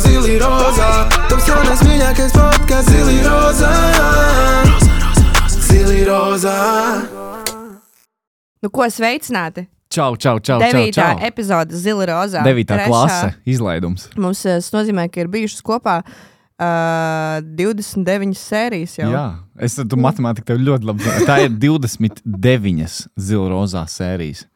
zili rozā. Taps jaunais mīļākais podkāsts zili rozā. Zili rozā. Nu, ko sveicināti? Čau, čau, čau. čau, Devītā čau. epizode Zila Rozā. Devītā Trešā. klase izlaidums. Mums eh, tas nozīmē, ka ir bijušas kopā uh, 29 sērijas jau. Jā, es tu matemātiku tev ļoti labi zinu. Tā ir 29 zilrozā sērijas.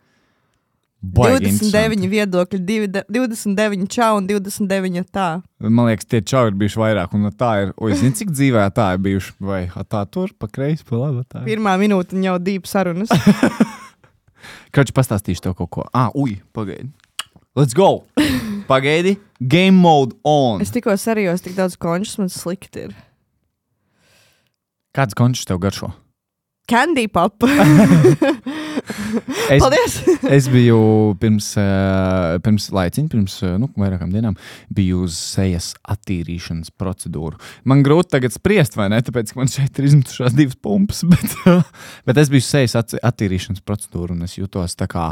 Baigi 29 interesanti. viedokļi, divi de- 29 čau un 29 tā. Man liekas, tie čau ir bijuši vairāk, un tā ir. O, es zinu, cik dzīvē tā ir bijuši. Vai tā tur, pa kreisi, pa labi. Pirmā minūte jau divi sarunas. Kračs pastāstīšu tev kaut ko. Ah, ui, pagaidi. Let's go! Pagaidi, game mode on. es tikko sarijos, tik daudz končus man slikti ir. Kāds končs tev garšo? Candy pop. Es, Paldies! Es biju pirms, uh, pirms laiciņa, pirms uh, nu, vairākām dienām, biju uz sejas attīrīšanas procedūru. Man grūti tagad spriest, vai ne? Tāpēc, ka man šeit ir izmetušās divas pumpas, bet, uh, bet es biju sejas at attīrīšanas procedūru un es jutos tā kā,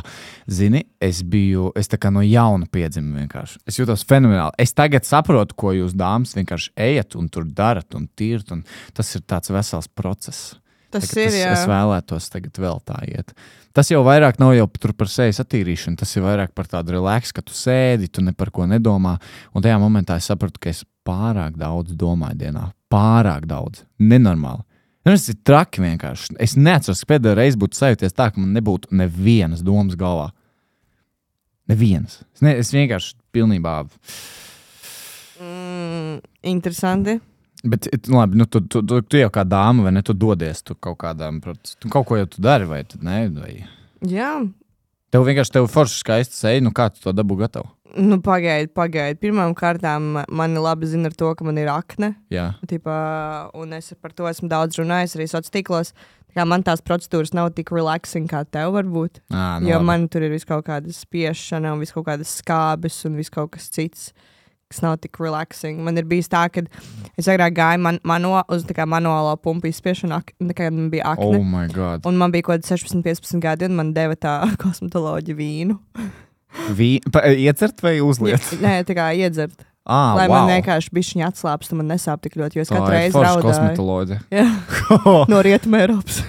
zini, es biju, es tā kā no jauna piedzimu vienkārši. Es jutos fenomenāli. Es tagad saprotu, ko jūs dāmas vienkārši ejat un tur darat un tīrt, un tas ir tāds vesels process. Tas Tagad ir. es, Jā. es vēlētos tagad vēl tā iet. Tas jau vairāk nav jau tur par sejas attīrīšanu, tas ir vairāk par tādu relaksu, ka tu sēdi, tu ne par ko nedomā. Un tajā momentā es sapratu, ka es pārāk daudz domāju dienā. Pārāk daudz. Nenormāli. Nu, Tas ir traki vienkārši. Es neatceros, ka pēdējo reizi būtu sajūties tā, ka man nebūtu nevienas domas galvā. Nevienas. Es, ne, es vienkārši pilnībā. Mm, interesanti. Bet, nu, labi, nu, tu, tu, tu, tu jau kā dāma, vai ne? Tu dodies tu kaut kādām, proc- tu kaut ko jau tu dari, vai ne? Vai... Jā. Tev vienkārši tev forši skaisti seja, nu kā tu to dabū gatavu? Nu, pagaidi, pagaidi. Pirmām kārtām man labi zina ar to, ka man ir akne. Jā, Tipā, un es par to esmu daudz runājis arī sociālos tīklos. Tā Man tās procedūras nav tik relaxing kā tev, varbūt. à, Nu, jo labi. man tur ir vis kaut kāda spiešana, un vis kaut kādas skābes, un vis kaut kas cits, kas nav tik relaxing. Man ir bijis tā, ka es agrāk gāju man, manu, uz manuālo pumpu izspiešanu, kad man bija akne. oh, my God. Un man bija kaut kāda 16, 15 gadi, un man deva tā kosmetoloģija vīnu. Vī... Pa, iecert vai uzliet? Nē, tā kā iedzert. Ah, Lai wow. man vienkārši bija atslābst, un man nesāp tik ļoti, jo es katru reizi raudāju. kosmetoloģija. No rietumē Eiropas.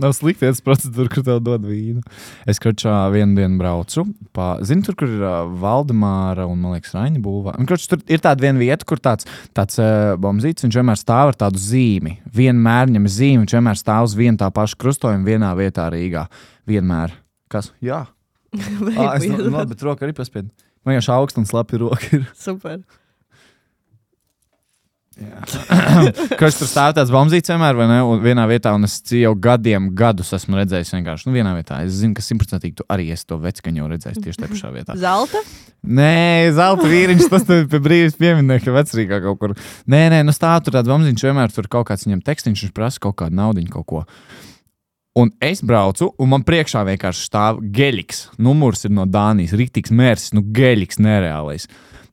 Nav, sli... Nav slikti, ja tas procedūra, kur tev dod vīnu. Es kačā vienu dienu braucu. Pa... Zini, tur, kur ir uh, Valdemāra un, man liekas, Raņa būvā. Un, kroč, tur ir tāda viena vieta, kur tāds, tāds uh, bombzīts, viņš vienmēr stāv ar tādu zīmi. Vienmēr viņam ir zīme, viņš vienmēr stāv uz vienu tā pašu krustojumu vienā vietā Rīgā. Vienmēr. Kas? Jā. Ah, es, nu, labi, bet roka arī paspiedu. Man jau augsts un slapi roka ir. Super. Kas tur stāv tāds bombzīts vienmēr, vai ne? Un vienā vietā, un es jau gadiem, gadus esmu redzējis vienkārši, nu, vienā vietā. Es zinu, ka simtprocentīgi tu arī esi to veckaņu redzējis tieši tajā pašā vietā. Zelta? Nē, zelta vīriņš, tas tur pie brīvības pieminiekta vecrīgā kaut kur. Nē, nē, nu stāv tur tāds bombzīts, vienmēr tur kaut kāds viņam tekstiņš, viņš prasa kaut kādu naudu, kaut ko. Un es braucu, un man priekšā vienkārši stāv geļiks. Numurs ir no Dānijas, rīktīgs mērķis, nu geļiks nereālais.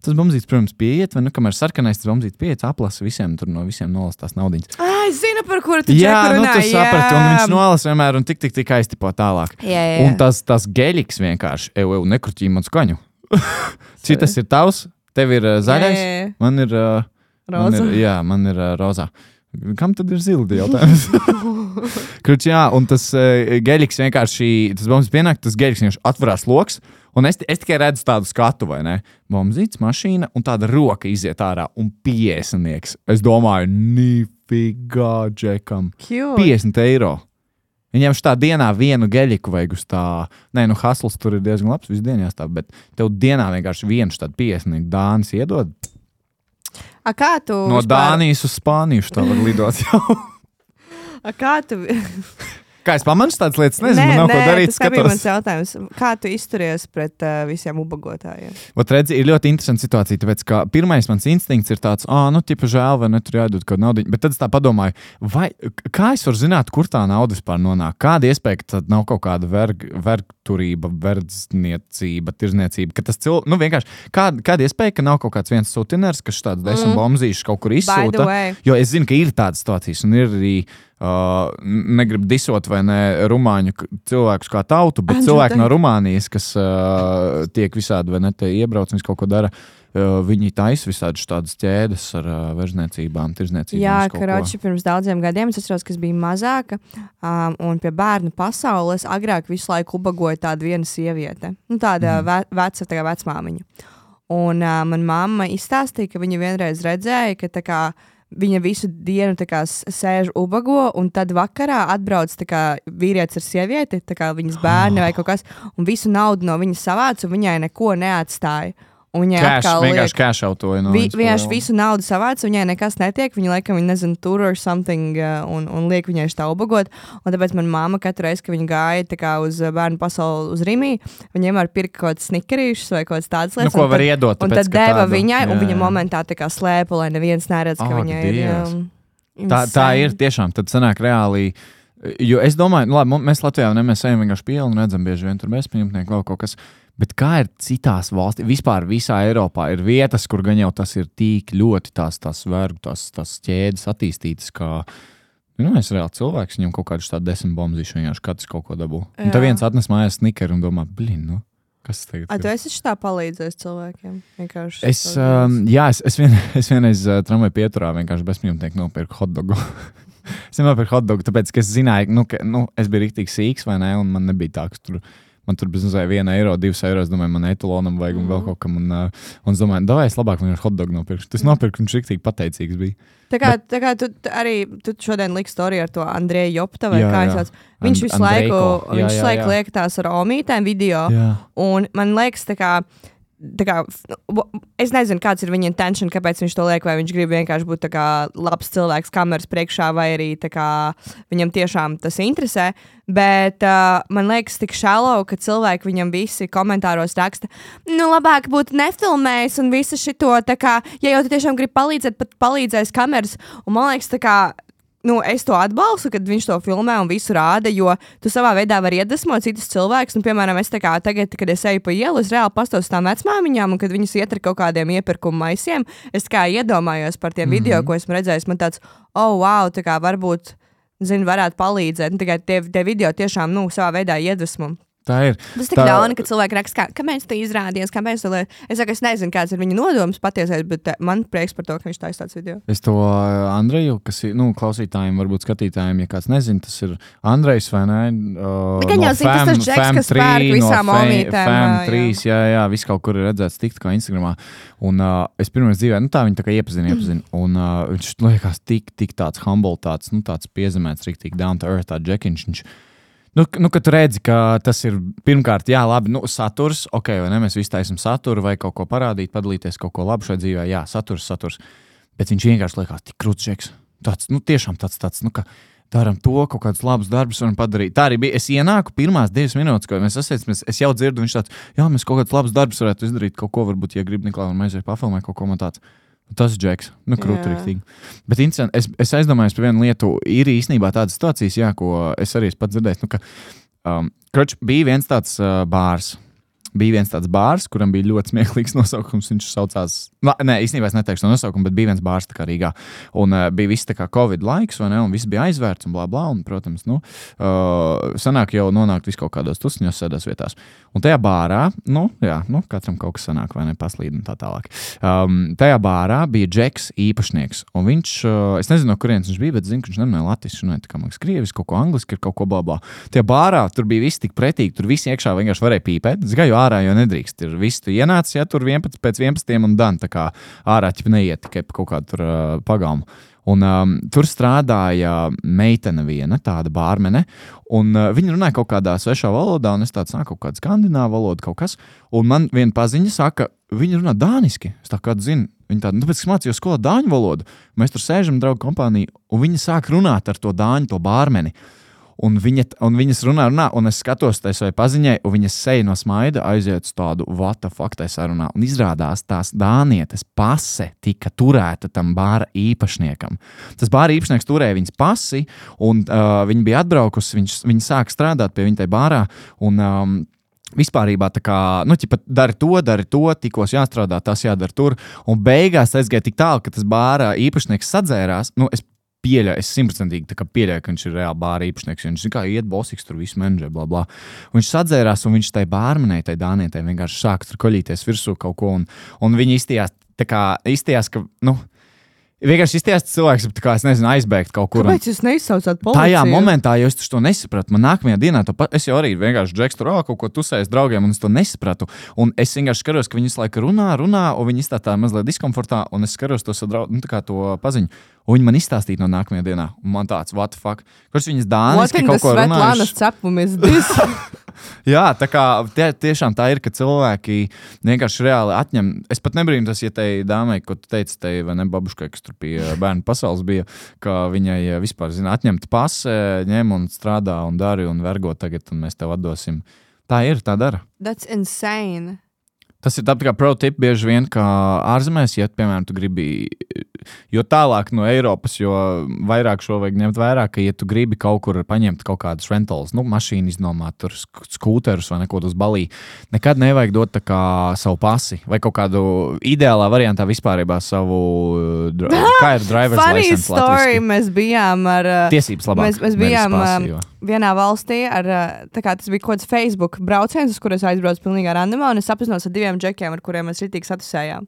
Tas bombzīts, protams, pieiet, vai nu kamēr sarkanais tas bombzīts pieiet, aplasa visiem, tur no visiem nolastās naudiņas. Ah, es zinu, par kuru tu Jā, čeku nu runā, tas saprati, un jā. viņš nolasa vienmēr, un tik, tik, tik aiztipo tālāk. Jā, jā, jā. Un tas, tas geļiks vienkārši, eju, eju, nekruķī man skaņu. Citas ir tavs, tev ir uh, zaļais, Jā, jā, jā. man ir, uh, man Roza. ir, jā, man ir uh, rozā. Kam tad ir zildi jautājums? Kurš, jā, un tas uh, geļiks vienkārši, tas bombs pienāk, tas geļiks vienkārši atverās loks, un es, es tikai redzu tādu skatu, vai ne? Bombzīts, mašīna, un tāda roka iziet ārā, un piesnieks. Es domāju, nifigā, džekam. Cute. 50 eiro. Viņam šā dienā vienu geļiku vajag uz tā, nē, nu, hasls tur ir diezgan labs, visu dienu jāstāv, bet tev dienā vienkārši vienu tādu piesnieku dānis iedod. A, kā tu? No vispār- Dānijas uz Spāniju tā var lidot jau. A, kā tu? Kā es pamanu tādas lietas, nezinu, nē, nav ko darīt. tas nebija mans jautājums. Kā tu izturies pret uh, visiem ubagotājiem? Ot, redzi, ir ļoti interesanta situācija, tāpēc, ka pirmais mans instinkts ir tāds, ah, nu, tipa žēl, vai ne, tur jādod kaut kāda nauda. Bet tad es tā padomāju, vai, kā es varu zināt, kur tā nauda vispār nonāk? Kāda iespēja, ka tad nav kaut kāda verg, vergturība, verdzniecība, tirzniecība, ka tas cilvēks, nu, vienkārši, kāda, kāda iespēja, ka nav kaut kāds viens sutiners, kas šāds desmit mm. bombzīšus kaut kur izsūta? Jo es zinu, ka ir tādas situācijas, un ir arī Uh, negribu disot vai ne rumāņu cilvēkus kā tautu, bet Andrew cilvēki no. Rumānijas, kas uh, tiek visādi vai ne te iebrauc visu kaut ko dara, uh, viņi taisa visādi tādas ķēdes ar uh, vežniecībām, tirzniecībām. Jā, karoči pirms daudziem gadiem es atceros, kas bija mazāka. Um, un pie bērnu pasaules agrāk visu laiku ubagoja tāda viena sieviete. Nu, tāda Mhm. ve veca, tā kā vecmāmiņa. Un uh, man mamma izstāstīja, ka viņa vienreiz redzēja, ka tā kā, viņa visu dienu kā, sēž ubago, un tad vakarā atbrauc kā, vīrietis ar sievieti, kā viņas bērni vai kaut kas, un visu naudu no viņas savāca, un viņai neko neatstāja. Un viņai Cash, atkal liek- vienkārši cash autoja. No Vi, viņas vienkārši visu naudu savāca, viņai nekas netiek. Viņa laikam, viņa nezina, tur or something, uh, un, un liek viņai tā ubagot. Un tāpēc manā māma katru reizi, kad viņa gāja tā kā uz uh, bērnu pasauli, uz Rīgā, viņa vienmēr pirka kaut kādas snikerīšus vai kaut kādas tādas Nu, lietas. ko un var tad- iedot? Un tad deva tāda- viņai, un jā, viņa jā. momentā tā kā slēpa, lai neviens neredz, ka Ak, viņai ir. Dievs. Um, Tā, tā ir tiešām. Tad sanāk reāli. Jo es domāju, nu, labi, mēs Latvijā ne, mēs ejam vienkārši pieli un redzam, bieži vien tur bezpajumtnieki vēl kaut kas. Bet kā ir citās valstīs, vispār visā Eiropā ir vietas, kur gan jau tas ir tik ļoti tās, tās vergu, tās, tās ķēdes attīstītas, kā nu, es reāli cilvēks, viņam kaut kādas tādas desmit bombas, vienkārši katrs kaut ko dabū. Un tad viens atnes mājās snickeru un domā, blin, nu, kas tas ir? tu esi tā palīdzējis cilvēkiem. Vienkārši Es, um, jā, es, es, vien, es vienreiz uh, tramvaju pieturā vienkārši bezpajumtnieki nopirku hotdogu. es nopirku hotdogu, tāpēc, ka es zināju, nu, ka nu, es biju rīktīgi sīgs, vai ne? Un man nebija tā, ka tur. Man tur mazliet viena eiro, divas eiro. Es domāju, man etalonam vajag un vēl kaut kam. Un, uh, un es domāju, davai es labāk vienkārši hotdogu nopirkšu. Tas nopirku, viņš rīktīgi pateicīgs bija. Tā kā, tā kā tu arī tu šodien liksi storiju ar to Andreju Jopta, vai Jā, kā viņš sauc. Viņš And- visu laiku, Andrejko. Jā, viņš jā, laiku jā. liek tās ar omītēm video. Jā. Un man liekas, tā kā, kā, es nezinu, kāds ir viņa intention, kāpēc viņš to liek, vai viņš grib vienkārši būt kā labs cilvēks kameras priekšā, vai arī kā, viņam tiešām tas interesē. Bet uh, man liekas, tik šālo, ka cilvēki viņam visi komentāros raksta, nu, labāk būtu nefilmējis un visu šito, tā kā, ja jau tu tiešām gribi palīdzēt, pat palīdzēs kameras. Un man liekas, tā kā, nu, es to atbalstu, kad viņš to filmē un visu rāda, jo tu savā veidā vari iedvesmot citus cilvēkus. Nu, piemēram, es kā tagad, kad es eju pa ielu, es reāli pastos tām vecmāmiņām, un kad viņas iet ar kaut kādiem iepirkuma maisiem, es kā iedomājos par tiem mm -hmm. video, ko esmu redzējis. Man tāds, oh, wow, tā kā varbūt. Zinu, varētu palīdzēt. Nu, tikai tie, tie video tiešām nu, savā veidā iedvesmo. Tā ir. Tas tik Tā- ļauni, ka cilvēki raksta, kā, kāpēc tu izrādījies, kāpēc lieti. Es saku, es nezinu, kāds ir viņa nodoms patiesībā, bet eh, man prieks par to, ka viņš taisa tāds video. Es to uh, Andreju, kas ir nu, klausītājiem, varbūt skatītājiem, ja kāds nezina, tas ir Andrejs vai ne? Uh, Gan jau zini, tas tas džeks, kas pērk visām omītēm, FAM ā, jā. 3, jā, jā, viss kaut kur ir redzēts, tik kā Instagramā. Un uh, es pirmais dzīvē, nu tā viņa tā kā iepazinu, iepazinu. Un uh, viņš liekas tik, tik tāds humble, tāds, nu tāds piezemēts, riktīgi down to earth, tāds džekiņš. Viņš, Nu, nu, kad redzi, ka tas ir pirmkārt, jā, labi, nu, saturs, ok, vai ne? Mēs visi taisām saturu, vai kaut ko parādīt, padalīties kaut ko labu šajā dzīvē. Jā, saturs, saturs. Bet viņš vienkārši liekas tik krūtis. Tāds, nu, tiešām tāds, tāds nu, ka darām to, kaut kādus labus darbus varam padarīt. Tā arī bija. Es ienāku pirmās divas minūtes, kad mēs sasiecamies. Es jau dzirdu, viņš tāds, jā, mēs kaut kādus labus darbus varētu izdarīt. Kaut ko varbūt, ja grib un mēs aiziet pafilmēt kaut ko man tāds. Tas ir Džeks. Nu, Jā. krūtīgi. Bet es, es aizdomājos par vienu lietu. Ir īstenībā tādas situācijas, jā, ko es arī esmu dzirdējis. Nu, ka, um, kroč, bija viens tāds uh, bārs. Bija viens tāds bārs, kuram bija ļoti smieklīgs nosaukums. Viņš saucās, la, nē, īstenībā es neteikšu to nosaukumu, bet bija viens bārs kā Rīgā. Un uh, bija viss tā kā Covid laiks, vai ne? Un viss bija aizvērts un blā, blā. Un, protams, nu, uh, sanāk jau nonākt vis kaut kādos tusņos, sēdās vietās. Un tajā bārā, nu, jā, nu, katram kaut kas sanāk, vai ne, paslīd un tā tālāk. Um, tajā bārā bija Džeks, īpašnieks. Un viņš, uh, es nezinu, no kurienes viņš bija, bet zinu, ka viņš nerunāja latviešu, runāja tā kā mākslinieks, krievis, kaut ko angliski, kaut ko blā, blā. Tajā bārā tur bija viss tik pretīgi, tur viss iekšā vienkārši varēja pīpēt. Es gāju ārā, jo nedrīkst. Ir viss tu ienāc, ja tur 11 pēc 11 un dan, tā kā ārā ķip neiet tikai pa kaut kādu tur uh, pagalmu. Un, um, tur strādāja meitene viena, tāda bārmene. Un, uh, viņa runāja kaut kādā svešā valodā, un es tādu saku, kaut kāda skandināva valoda, kaut kas. Un man viena paziņa saka, viņa runā dāniski. Es tā kā zinu, viņa tāda, nu, tāpēc, es mācījos skolā dāņu valodu. Mēs tur sēžam, draugu kompānijā, un viņa sāk runāt ar to dāņu, to bārmeni. Un, viņa, un viņas runā, runā, un es skatos tajā savai paziņai, un viņas seja no smaida aiziet uz tādu vata faktai sarunā. Un izrādās, tās dānietes pase tika turēta tam bāra īpašniekam. Tas bāra īpašnieks turēja viņas pasi, un uh, viņa bija atbraukusi, viņš, viņa sāk strādāt pie viņa tajā bārā. Un, um, Vispār tā kā, nu, ķipa, dari to, dari to, tikos jāstrādā, tas jādara tur. Un beigās aizgāja tik tālu, ka tas bārā īpašnieks sadzērās. Nu, es pieļauju, es simtprocentīgi pieļauju, ka viņš ir reāli bāra īpašnieks. Viņš kā iet bosiks, tur viss menedžē, bla, bla. Viņš sadzērās, un viņš tai bārmenei, tai dānietē vienkārši sāk tur koļīties virsū kaut ko. Un, un viņi iztījās, kā iztījās, ka, nu, vienkārši iztījās cilvēks, kā, es nezinu, aizbēgt kaut kur. Kāpēc jūs neizsaucāt policiju? Tajā momentā, jo es to nesapratu, man nākamajā dienā, to pa, es jau arī vienkārši džeks tur "Ā, kaut ko tusēju draugiem, un es to nesapratu. Un es vienkārši skatos, ka viņi visu laiku runā, runā, un viņi izstāsta mazliet diskomfortā, un es skatos to savu nu, to paziņu. Un viņi man izstāstīja no nākamajā dienā, un man tāds, what the fuck? Kurš viņas dāniski in kaut ko runājuši? Jā, tā kā tie, tiešām tā ir, ka cilvēki vienkārši reāli atņem. Es pat nebrīnos, ja tai dāmai, ko tu teici, tai vai ne babuškai, kas tur pie bērnu pasaules bija, ka viņai eh, vispār, zina, atņemt pase, ņem un strādā un dari un vergo tagad, un mēs tev atdosim. Tā ir, tā dara. That's insane. Tas ir tāds kā pro tip bieži vien, ka ārzemēs, ja, piemēram, tu gribi, jo tālāk no Eiropas, jo vairāk šo vajag ņemt vērā, ka, ja tu gribi kaut kur paņemt kaut kādus rentals, nu, mašīnu iznomāt, tur sk- skūterus vai neko uz balī, nekad nevajag dot kā savu pasi vai kaut kādu ideālā variantā vispārībā savu, dra- kā ir driver's Funny license story. Mēs bijām ar. uh, Tiesības labāk. Mēs, mēs bijām pasi, um, jo. vienā valstī, ar, tā kā tas bija kaut kāds Facebook brauciens, uz kuriem es aizbraucu pilnīgi randomā, un es apzinos ar diviem džekiem, ar kuriem mēs rītīgi satusējām.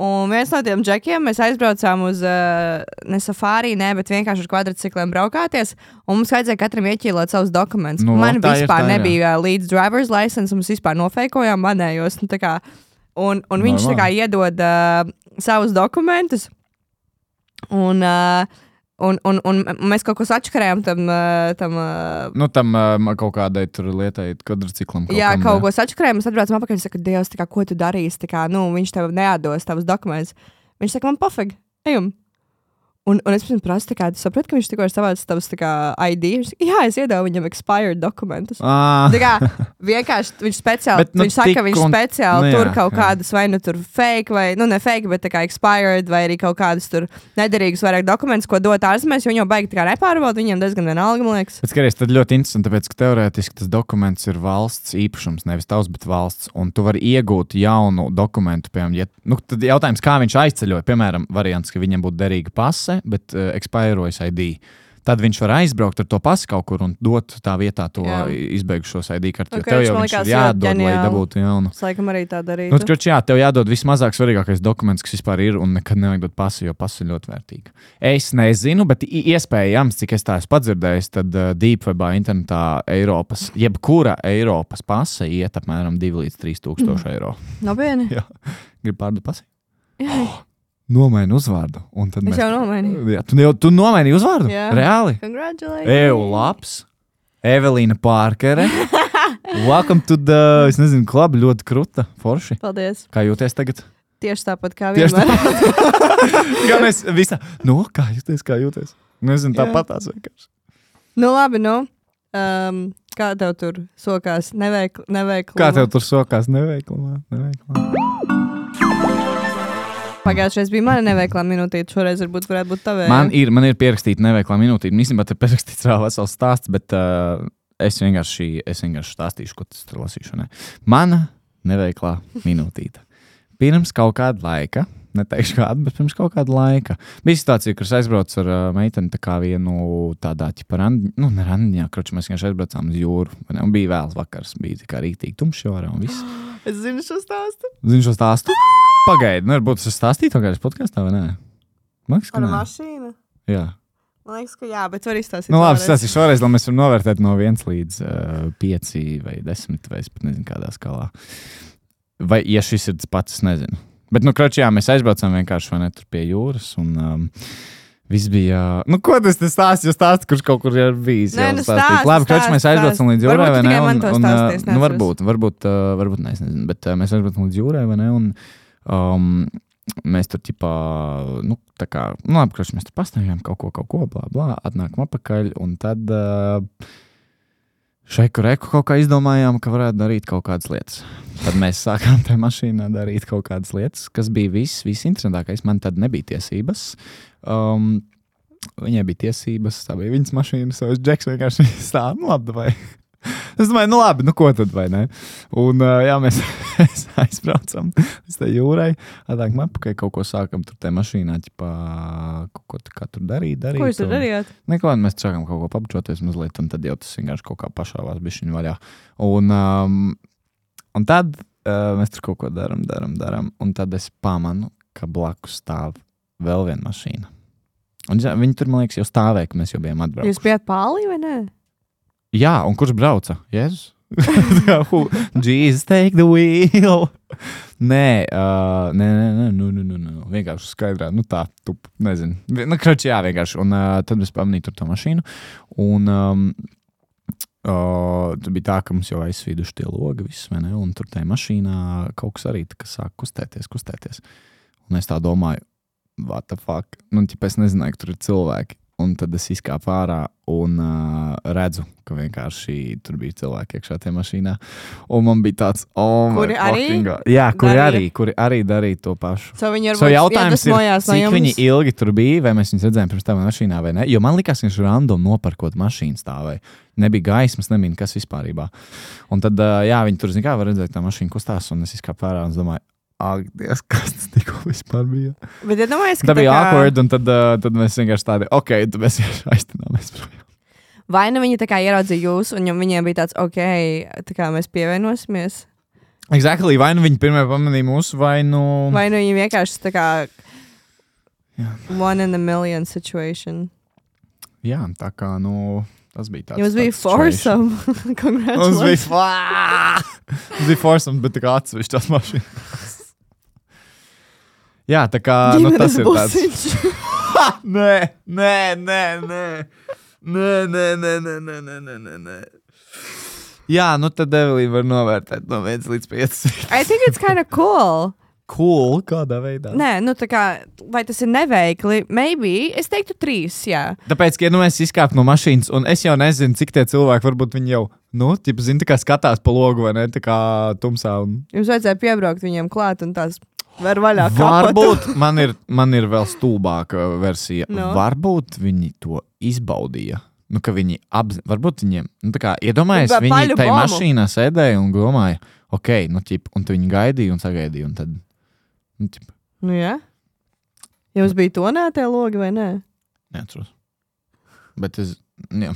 Un viens no tiem džekiem mēs aizbraucām uz uh, ne safārī, ne, bet vienkārši ar kvadrcikliem braukāties. Un mums vajadzēja katram ieķīlot savus dokumentus. Nu, Man tā ir, vispār tā ir, jā. nebija uh, līdz driver's license, un mēs vispār nofeikojām manējos. Nu, kā, un, un viņš tā kā Normāli. iedod uh, savus dokumentus. Un, uh, un, un, un mēs kaut ko atšķirējām tam. Tam Nu, tam kaut kādai lietai, kvadrciklam. Jā, kam, kaut ko atšķirējām. Mēs atbraucam atpakaļ. Viņš saka, Dievs, kā, ko tu darīsi? Kā, nu, viņš tev neatdos tavus dokumentus. Viņš saka, man pofīgi, ejam. Un, un es pirms prasu, kā, tu saprati, ka viņš tikko ir savāds tavus tā kā, ID. Viņš jā, es iedevu viņam expired dokumentus. Ah, Tā kā vienkārši viņš speciāli, Bet, nu, viņš saka, ka viņš un- speciāli nu, tur jā, kaut jā. kādas vai nu tur fake, vai nu ne fake, bet kā expired, vai arī kaut kādas tur nederīgas vairāk dokumentus, ko dot ārzemēs, jo viņi jau baigi kā nepārbauda, viņiem diezgan vienalga, man liekas. Bet skaties, tad ļoti interesanti, tāpēc, ka teorētiski tas dokuments ir valsts īpašums, nevis tavs, bet valsts. Un tu vari iegūt jaunu dokumentu, piemēram, ja, nu, tad jautājums, kā viņš aizceļoja. Piemēram, variants, ka viņam būtu derīga pase, bet uh, expirojas ID. Tad viņš var aizbraukt ar to pasi kaut kur un dot tā vietā to Jā. izbeigušos ID karti. Ok, Okay, tev jau viņš ir jādod, ļoti lai ģeniāli. dabūtu jaunu. Es laikam arī tā darīju. Nu, taču, jā, tev jādod vismazāk svarīgākais dokuments, kas vispār ir, un nekad nevajag dot pasi, jo pasi ir ļoti vērtīga. Es nezinu, bet iespējams, cik es tā esmu padzirdējis, tad uh, Deepwebā internetā Eiropas, jebkura Eiropas pase iet apmēram 2 līdz 3 tūkstoši eiro. Nopietni. Gribu pārdot pasi? Jā, Nomaini uzvārdu. es mēs- jau nomainīju. Jā, tu jau tu nomaini uzvārdu? Jā. Reāli? Eju, labs. Evelīna Pārkere. Welcome to the, es nezinu, klubu ļoti kruta, forši. Paldies. Kā jūties tagad? Tieši tāpat kā Tieši vienmēr. Gan es visā, nu, kā jūties, kā jūties? Nezinu, tāpat tās vienkārši. nu, labi, nu. Um, kā tev tur sokās? Neveikli. neveikli Kā tev tur sokās neveiklumā? neveiklumā? Pagājušajā bija mana neveiklā minūtīte, šoreiz varbūt varētu būt tavē. Man ir, man ir pierakstīta neveiklā minūtīte. Īstenībā te pierakstīts vēl vesels stāsts, bet uh, es, vienkārši, es vienkārši stāstīšu, ko tas tur lasīšu. Ne? Mana neveiklā minūtīte. Pirms kaut kāda laika, neteikšu kāda, bet pirms kaut kāda laika, bija situācija, kur es aizbraucu ar uh, meiteni tā kā vienu tādā ķipa randiņā, nu, ne randiņā, kroči mēs vienkārši aizbraucām uz jūru. Un bija vēls vakars, bija tā kā rītīgi tumšs jūra un viss. Es zinu šo stāstu. Zinu šo stāstu? Pagaidi, nu, varbūt es stāstīju to kādreiz podkāstā vai liekas, ka Par mašīnu. Jā. Man liekas, ka jā, bet var izstāstīt. Nu, labi, tas ir šoreiz, lai mēs varam novērtēt no 1 līdz uh, 5 vai 10 vai es pat nezinu, kādā skalā. Vai, ja šis ir tas pats, es nezinu. Bet, nu, kroči, jā, mēs aizbraucām vienkārši vai ne tur pie jūras un um, viss bija. Nu, ko tas te stāsta? Jūs stāstāt, kurš kaut kur ir bijis. Nē, nu, stāsti, Labi, kroči, mēs stāsti, aizbraucām līdz jūrai, vai ne? Un, un, stāstīji, uh, nu, varbūt, varbūt, uh, varbūt, ne, es nezinu, bet uh, mēs aizbraucām līdz jūrai, vai ne? Un, um, mēs tur tipā, nu, tā kā, nu, labi, kroči, mēs tur pastāvjām kaut ko, kaut ko, blā, blā, atnākam atpakaļ, un tad uh, šeit, kur eku kaut kā izdomājām, ka varētu darīt kaut kādas lietas. Tad mēs sākām tajā mašīnā darīt kaut kādas lietas, kas bija viss, viss interesantākais. Man tad nebija tiesības. Um, Viņai bija tiesības, tā bija viņas mašīna, savs džeks vienkārši stāv, nu labi. Es domāju, nu labi, nu ko tad, vai ne? Un, jā, mēs aizbraucam uz tā jūrai. Atnāk man apakaļ kaut ko sākam tur tajā mašīnā, ķipā, kaut ko tā kā tur darīt. darīt Ko jūs tur darījāt? Neko, mēs sākām kaut ko pabučoties mazliet, un tad jau tas vienkārši kaut kā pašāvās bišķiņu vaļā. Un, um, un tad uh, mēs tur kaut ko darām, darām, darām, un tad es pamanu, ka blakus stāv vēl viena mašīna. Un viņi tur, man liekas, jau stāvēja, ka mēs jau bijām atbraukuši. Jūs bijāt pāri vai nē? Jā, un kurš brauca? Jēzus. Jesus, take the wheel. Nē, uh, nē, nē, nē, nu, nu, nu, nu. vienkārši skaidrā, nu tā, tu nezini. Nu, kračī, jā, vienkārši. Un uh, tad es pamanīju to mašīnu. Un um, uh, bija tā, ka mums jau aizsvīduši tie logi, viss, ne? Un tur tajā mašīnā kaut kas arī sāk kustēties, kustēties. Un es tā domāju, what the fuck? Nu, ķip, es nezināju, ka tur ir cilvēki. Un tad es izkāpu ārā un uh, redzu, ka vienkārši tur bija cilvēki iekšā tajā mašīnā. Un man bija tāds, oh, Kuri arī God. Jā, kuri darīja? arī, kuri arī darīja to pašu. So viņi So jautājums ir, iedvesmojās no cik viņi ilgi tur bija, vai mēs viņus redzējām pirms tam mašīnā vai nē. Jo man liekas, ka viņš random nopirkot mašīnu stāvēja. Nebija gaismas, nebija nekas vispār. Un tad, uh, jā, viņi tur zina, kā var redzēt, tā mašīna kustās, un es izkāpu ārā un domāju, ak, Dievs, kas tas tikko vispār bija? Bet iedomājieties, ka Tā bija tā kā- awkward, un tad, uh, tad mēs vienkārši tādi, ok, tad mēs vienkārši aiztunāmies projām. Vai nu viņi tā kā ieraudzīja jūs, un viņiem bija tāds, ok, tā kā mēs pievienosimies, Exactly, vai nu viņi pirmie pamanīja mūsu, vai nu. vai nu viņi vienkārši tā kā Jā. one in a million situation. Jā, tā kā, nu, tas bija tāds. Jums bija foursome. Mums bija, foursome, bet tā kā atsevišķās mašīnās. Jā, tā kā nu, tas ir tāds. Nē, nē, nē, nē. Nē, nē, nē, nē, nē, nē, nē, nē, nē. Jā, nu tad Evelīna var novērtēt no 1 līdz 5. I think it's kind of cool. Cool, kādā veidā? Nē, nu tā kā, vai tas ir neveikli? Maybe. Es teiktu trīs, jā. Tāpēc, ka ja, nu, mēs izkāpām no mašīnas, un es jau nezinu, cik tie cilvēki varbūt viņi jau, nu, ķip, zina, tā kā skatās pa logu vai ne, tā kā tumsā. Un... Jums vajadzēja piebraukt viņiem klāt un tās var vaļā. Varbūt man ir, man ir vēl stulbāka versija. Nu? No. Varbūt viņi to izbaudīja. Nu, viņi apzināti, varbūt viņiem, nu, tā kā iedomājieties, Pa- viņi tajā mašīnā sēdēja un domāja, ok, nu, ķip, un viņi gaidīja un sagaidīja. Un tad, nu, ķip, Nu, jā. Jums bija to nē, tie logi vai nē? neatceros. Bet es, jā,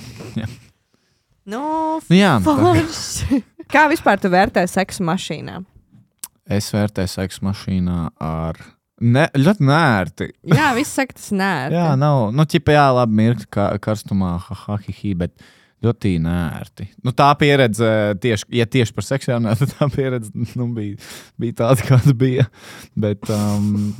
Nu, nu, jā forši. Kā vispār tu vērtē seksu mašīnā? Es vērtēju seksu mašīnā ar ne, ļoti nērti. Jā, viss saka, tas nē. Jā, nav, nu, ķipa, jā, labi, mirkli kā, karstumā, ha, ha, hi, hi, bet ļoti nērti. Nu, tā pieredze, tieši, ja tieši par seksu runājot, tad tā pieredze nu, bija, bija tāda, kāda bija. Bet, um,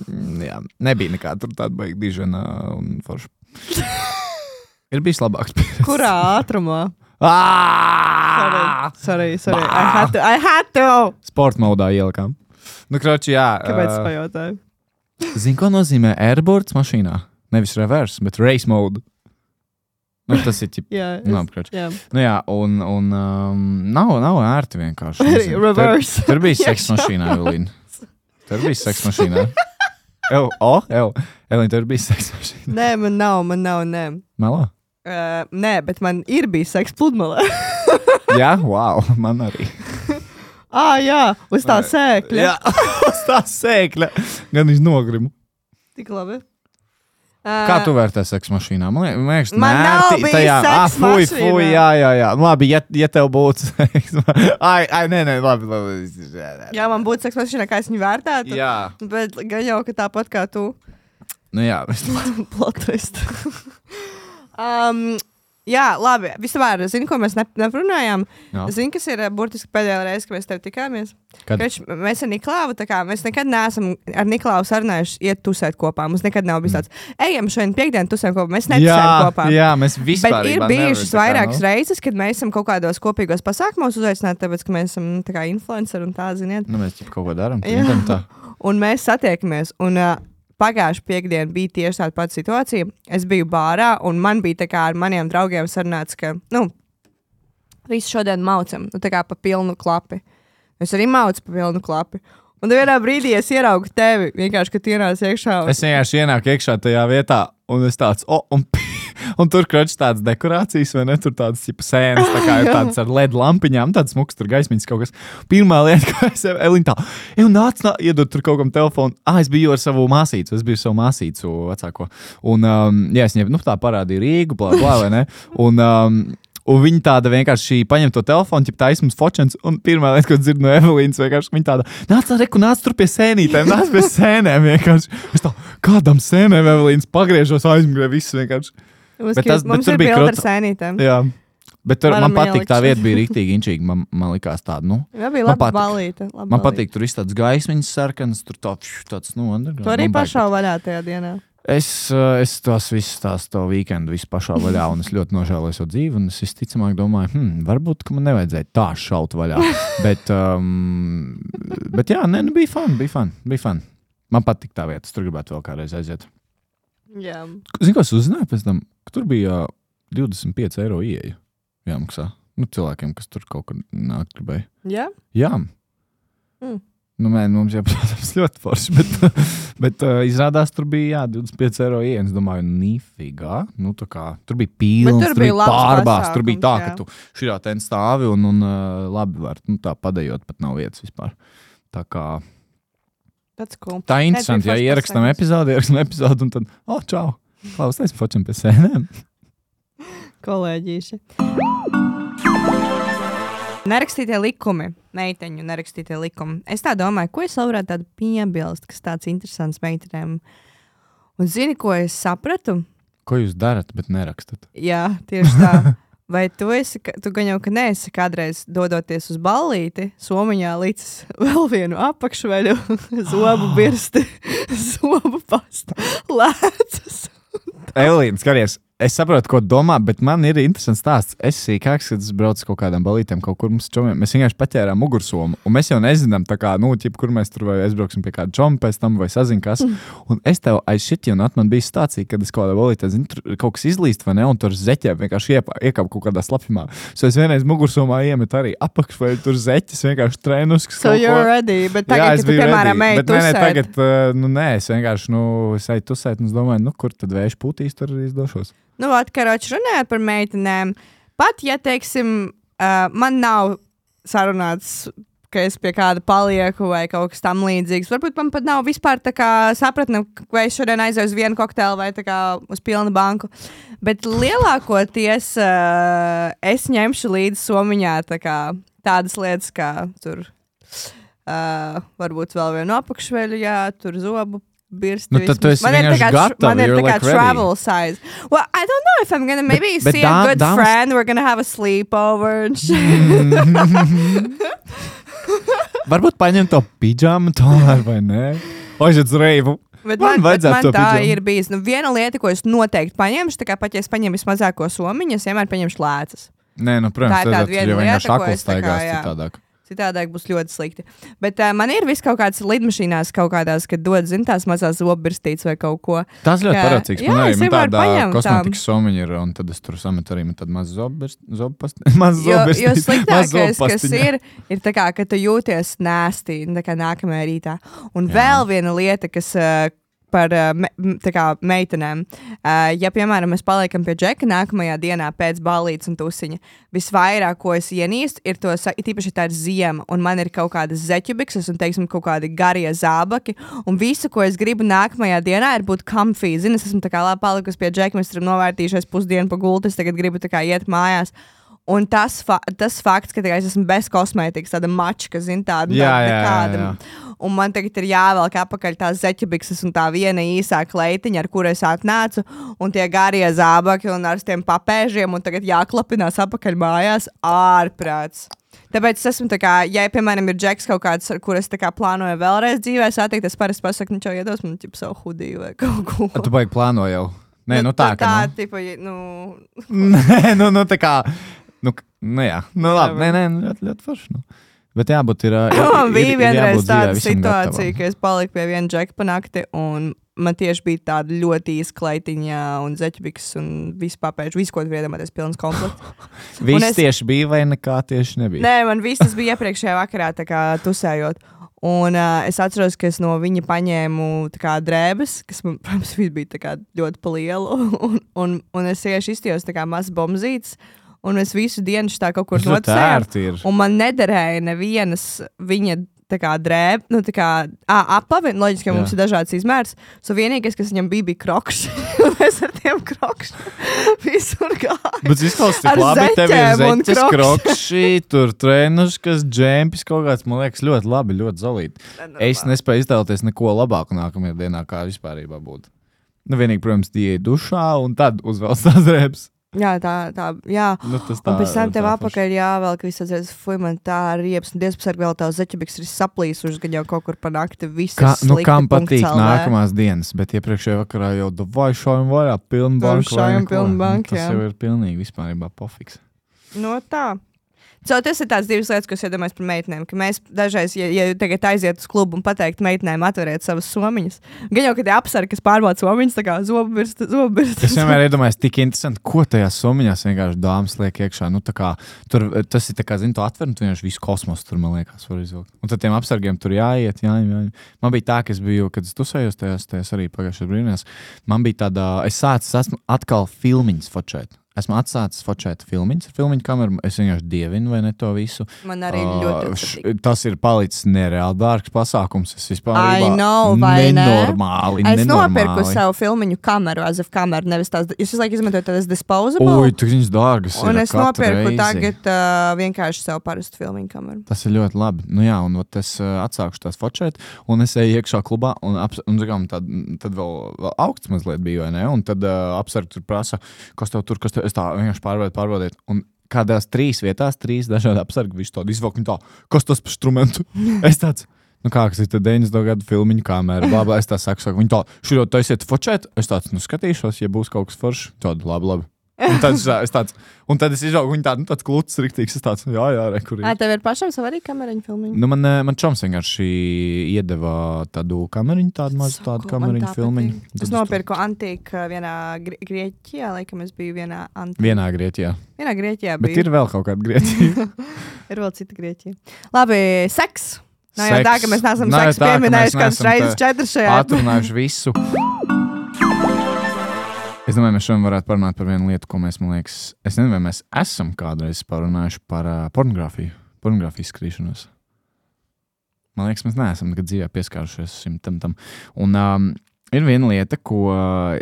jā, nebija nekāda tur tāda baigta dižena un forša. Ir bijis labāks. pieredze. Kurā ātrumā? Ā! Sorry, sorry. I had to. I had to. Sporta modā ielikām. Nu, kroči, jā. Kāpēc ā, pajautāju? Zini, ko nozīmē airboards mašīnā? Nevis reverse, bet race mode. Nu, tas ir Nu, es- apkač. jā. Un, un um, nav, nav ērti vienkārši. Reverse. Tur, tur bija seks mašīnā, Evelīna. Tur bija seks mašīnā. Ev, oh, ev, Evelīna, tur bija seks mašīna. Nē, man nav, man nav, nē. Melā? Uh, nē, bet man ir bijis seks pludmalē. Jā, wow, man arī. ah, jā, uz tā sēkļa. Jā, uz tā sēkļa. Gan viņš nogrimu. Tik labi. Kā tu vērtē seksu mašīnā? Man liek- man liekas, Man nav nērti bijis tajā. Ah, fuj, fuj, jā, jā, jā. Nu, Labi, ja, ja tev būtu seks. Ai, ai, nē, nē, labi, labi. Jā, man būtu seks mašīnā, kā es viņu vērtētu. Jā, Bet gan jau, ka tāpat kā tu. nu jā. Plot twist. Um, jā, labi. Vispār, zini, ko mēs ne, neprunājām? Jā. Zini, kas ir eh, burtiski pēdējā reize, kad mēs tev tikāmies? Kad? Kač, mēs ar Niklāvu, tā kā mēs nekad neesam ar Niklāvu sarunājuši, iet tusēt kopā. Mums nekad nav bijis tāds, ejam šodien piekdienu tusēt kopā. Mēs netusējam Mm. kopā. jā, mēs vispār Bet ir bijušas vairākas reizes, kad mēs esam kaut kādos kopīgos pasākumos uzaicināti, tāpēc, ka mēs esam nu, tā kā influenceri un tā, ziniet. Nu, mēs kaut ko darām. Un mēs satiekamies. Un, uh, Pagājušā piekdiena bija tieši tāda pati situācija. Es biju bārā, un man bija tā kā ar maniem draugiem sarunāts, ka, nu, visu šodien maucam, nu, tā kā pa pilnu klapi. Es arī maucu pa pilnu klapi. Un vienā brīdī es ieraugu tevi, vienkārši, kad ienāc iekšā. Un... Es vienkārši ienāku iekšā tajā vietā, un es tāds, oh, un, Un tur krāšņi tādas dekorācijas, vai ne? Tur tādas tipa sēnes, tā kā ir tādas ar LED lampiņām, tādas smukas, tur gaismiņas kaut kas. Pirmā lieta, ko es Elīna tā, jau nāc, nāc, iedod tur kaut kam telefonu. Ah, es biju ar savu māsīcu, es biju savu māsīcu vecāko. Un, um, jā, es viņai, nu, tā parādīju Rīgu, blā, blā, vai ne? Un, um, Un viņa tāda vienkārši paņem to telefonu, jau tā izsmeļas focens. Un pirmā lieta, ko dzirdu no Evelīnas, vienkārši viņa tāda - nāc, reku, nāc tur pie sēnītēm, nāc pie sēnēm. Vienkārši. Es tā, kādam sēnēm Evelīnas pagriežos aizmugurē, viss vienkārši. Mums, Bet tas- bet tur bija bilde ar sēnītēm. Jā. Bet tur, Varam man patīk, tā vieta bija rīktīgi inčīga. Man, man likās tāda, nu. Jā, bija labi balīta. labi Man patīk, tur viss tāds gaismiņas sarkans, tur tā, pšu, tāds, nu, underground. Tu arī baigi pašā vaļā tajā dienā. Es, uh, es tās visas tās to weekendu visu pašā vaļā, un es ļoti nožēloju savu dzīvi. Es visticamāk domāju, hmm, varbūt man nevajadzēja tā šaut vaļā. bet, um, bet jā, nē, nu, bija fun, bija fun, bija fun. Man patīk tā vieta, es tur gribētu vēl kādreiz aiziet. Jā. Zinu, ko es uzzināju pēc tam, tur bija uh, 25 eiro ieeja jāmaksā. Nu, cilvēkiem, kas tur kaut kur nāk, gribēja. Jā? Jā. Mm. Nu, mē, mums jau, protams, ļoti forši, bet, bet uh, izrādās, tur bija jā, 25 eiro ielas. Es domāju, nifigā. Nu, kā, tur bija pīlāns, tur tur bija pārbāzts. Tur bija tā, pasākums, ka jā. tu šajā ten stāvi un, un uh, labi var nu, tā padējot, pat nav vietas vispār. Tā kā cool. tā ir interesanti, ja ierakstām epizodi, ierakstām epizodi un tad, oh, čau! Klausies, fočam pie sēnēm. Kolēģīši. Nerakstītie likumi, meiteņu nerakstītie likumi. Es tā domāju, ko es varētu tādu piebilst, kas tāds interesants meitenēm. Un zini, ko es sapratu? Ko jūs darat, bet nerakstat? Jā, tieši tā. Vai tu esi, tu gan jau ka neesi kādreiz dodoties uz ballīti, somiņā līdz vēl vienu apakšveļu, zobu birsti, zobu pastu, lēcas. Elīna, skaties, es saprotu, ko domā, bet man ir interesants stāsts. Es sīkāks, kad es braucu kaut kādām balītēm, kaut kur mums čomiem. Mēs vienkārši paķērām mugursomu, un mēs jau nezinām, kā, nu, ķip, kur mēs tur vai aizbrauksim pie kāda čoma pēc tam, vai sazin kas. Un es tev aiz šitī, un man bija stācija, kad es kaut kādā balītē, zinu, tur kaut kas izlīst, vai ne, un tur zeķē vienkārši iekāpa kaut kādā slapjumā. So es vienreiz mugursomā iemetu arī apakš, vai tur zeķis vienkārši trenusks. So you're ready, bet tagad, kad tu, piemēram, ej Bet nē, nē, tagad, uh, nu, nē, es vienkārši, nu, es eju tusēt, un es domāju, nu, kur tad vējš pūtīs, tur arī es došos. Nu, atkaroči runājot par meitenēm, pat ja, teiksim, uh, man nav sarunāts, ka es pie kāda palieku vai kaut kas tam līdzīgs. Varbūt man pat nav vispār tā kā sapratne, vai es šodien aizēju uz vienu kokteili vai kā uz pilnu banku. Bet lielākoties uh, es ņemšu līdzi somiņā tā kā tādas lietas, kā tur. Uh, varbūt vēl vienu apakšveļu, jā, tur zobu. Birsti, Nu, tad ir tā vienkārši gatava, man ir tā kā like ready. travel size. Well, I don't know if I'm gonna maybe bet see dā- a good dāmas- friend. We're gonna have a sleepover and shit. Varbūt paņem to pidžāmu tomēr, vai ne? Aiziet uz reivu. Bet Man man, bet man tā pidžamu. ir bijis. Nu, viena lieta, ko es noteikti paņemšu, tā kā pat ja es paņemu vismazāko somiņu, es vienmēr paņemšu lēcas. Nē, nu, protams, Tā ir tāda tad viena lieta, ko es tā kā, jā. citādāk. Citādāk būs ļoti slikti. Bet uh, man ir vis kaut kādas lidmašīnās, kaut kādās, kad dod, zin, tās mazās zobirstītes vai kaut ko. Tas ļoti Jā. parācīgs. Jā, Man es man tāda paņemu kosmētikas somiņa ir, un tad es tur sametu arī tādu mazu zobu Maz Jo, jo sliktākais, kas ir, ir tā kā, ka tu jūties nēstī tā kā nākamajā rītā. Un Jā. Jā. vēl viena lieta, kas uh, par uh, me, kā meitenēm, uh, ja, piemēram, mēs paliekam pie džeka nākamajā dienā pēc balīdzes un tusiņa, visvairāk, ko es ienīstu, ir to, sa- it īpaši tā ir ziema, un man ir kaut kādas zeķubikses un, teiksim, kaut kādi garie zābaki, un visu, ko es gribu nākamajā dienā, ir būt comfy. Zini, es esmu tā kā labi palikusi pie džeka, mēs esam novērtījušies pusdienu pa gultu, es tagad gribu tā kā iet mājās. Un tas, fa tas fakts, ka es esmu bez kosmētikas, tāda mačka, zina, tāda Jā, jā, jā, nekāda. jā. Un man tagad ir jāvelk apakaļ tās zeķibikses un tā viena īsā kleitiņa, ar kuru es atnācu, un tie garie zābaki un ar tiem papēžiem, un tagad jāklapinās apakaļ mājās ārprāts. Tāpēc es esmu tā kā, ja, piemēram, ir džeks kaut kāds, ar kuru es kā plānoju vēlreiz dzīvē satikt, es parasti pasaku, nu, čau, iedos man ķip savu hudiju vai kaut ko. Tu baigi plāno jau. Nē, nu tā, tā, ka. tā tipa, nu, Nu, nē, nu, nu tā kā. Nu, nu jā, nu labi. Nē, nē, nu, ļoti, ļoti forši. Nu. Bet jābūt ir. ir- Man ir- bija ir vienreiz jābūt dzīvē tāda visam situācija, gatavam. ka es paliku pie viena džeka pa nakti, un man tieši bija tāda ļoti īsa kleitiņa, un zeķibiks, un viss papēž, visu, ko tu iedomājies, pilns komplekts. Viss es- tieši bija vai nekā tieši nebija. Nē, man viss tas bija iepriekšējā vakarā, tā kā tusējot. Un uh, es atceros, ka es no viņa paņēmu kā, drēbes, kas man, protams, bija kā, ļoti pa lielu. Un, un, un es tieši izstījos kā mazs bombzītis. Un es visu dienu tā kaut kur ir. Un man nederēja nevienas viņa kā drēbes, nu, tā kā apavi. Loģiski, ka mums Jā. ir dažādas izmērs. So vienīgais, kas viņam bija, bija krokšs. Un es ar tiem krokšiem visur gāju. Bet izklausās, ka labi tev ir zeķes, krokšī, tur treniškas, džempis kaut kāds, man liekas, ļoti labi, ļoti zalīti. Es nespēju iztēloties neko labāku nākamajā dienā, kā vispār būtu. Nu, vienīgi, protams, tie ir dušā un tad uzvelk tās drēbes. Jā, tā, tā, jā. Nu, tas Un pēc tam tev tā apakaļ jāvelk visas reizes, fuj, man tā riepas, un diezpusargi vēl tās zeķebiks ir saplīsušas, gan jau kaut kur pa nakti viss. Kā, nu, kam patīk nākamās dienas, bet iepriekšējā vakarā jau vai šaujam vaļā, pilnu banku. šaujam neko. pilnu Nu, banku, Tas jā. jau ir pilnīgi vispār pofiks. No Nu, tā. So, tas ir tās divas lietas, ko es iedomājos par meitenēm. Mēs dažreiz, ja, ja tagad aiziet uz klubu un pateikt meitenēm, atveriet savas somiņas, gan jau, ka tie apsargi, kas pārbauda somiņas, tā kā zobirst, zobirst. Es vienmēr iedomājos, tik interesanti, ko tajā somiņās vienkārši dāmas liek iekšā. Nu, kā, tur, tas ir tā kā, zini, to atver, un tu vienkārši visu kosmosu tur, man liekas, var izvilkt. Un tad tiem apsargiem tur jāiet, jā, jā. Man bija tā, ka es biju, kad es tusējos tajās, tajās arī pagājušajās brīvdienās, man bija tāda, es sācis, esmu atkal filmiņas fočēt. Esmu atsācis filmiņas ar filmiņu kameru. Es vienkārši dievinu, vai ne to visu. Man arī Ā, ļoti patīk. Tas ir palicis nereāli dārgs pasākums. Es vispār know, vai ne? nenormāli. Es nenormāli. nopirku savu filmu kameru, azaf kameru, nevis tās. Jūs visu laiku izmantojat tādas disposable. Ui, tu viņas dārgas. un es nopirku reizi. tagad uh, vienkārši savu parastu filmu kameru. Tas ir ļoti labi. Nu, jā, un es uh, atsākšu tās fotografēt, un es eju iekšā klubā, un, aps, un zinām, tad, tad vēl, vēl augsts mazliet bija, vai ne? Un tad uh, apsargi tur prasa, kas tev tur, kas tev, es tā vienkārši pārbaudu, pārbaudiet. Un kādās trīs vietās, trīs dažādi apsargi, viņš tādu izvelk, un tā, kas tas par instrumentu? es tāds. Nu, kā tas ir 90. gada filmu kamera, blā, es tā saku, saku viņi tā, šur jau taisiet focēt, es tāds, nu, skatīšos, ja būs kaut kas foršs, tad labi, labi. Un tad es, tāds, un tad es izaugu, viņa tāda, nu, tāds kluts, riktīgs, es tāds, jā, jā, re, kur ir. Ā, tev ir pašam sava arī kameriņa filmiņa? Nu, man, eh, man čoms vienkārši iedeva tādu kameriņu, tādu mazu tādu kameriņu tā filmiņu. Es nopirku antīku vienā Grie- Grieķijā, laikam es biju vienā antīkā. Vienā Grieķijā. Vienā Grieķijā Bet bija. ir vēl kaut kāda Grieķija. ir vēl cita Grieķija. Labi, seks. Nav jau Seks. tā, ka mēs neesam tā, ka pieminējuši kādas reizes četras šajā. Atrunājuši visu. Es domāju, mēs šodien varētu parunāt par vienu lietu, ko mēs, man liekas, es nezinu, vai mēs esam kādreiz parunājuši par uh, pornogrāfiju, pornogrāfijas skrīšanos. Man liekas, mēs neesam nekad dzīvē pieskārušies tam. tam. Un um, ir viena lieta, ko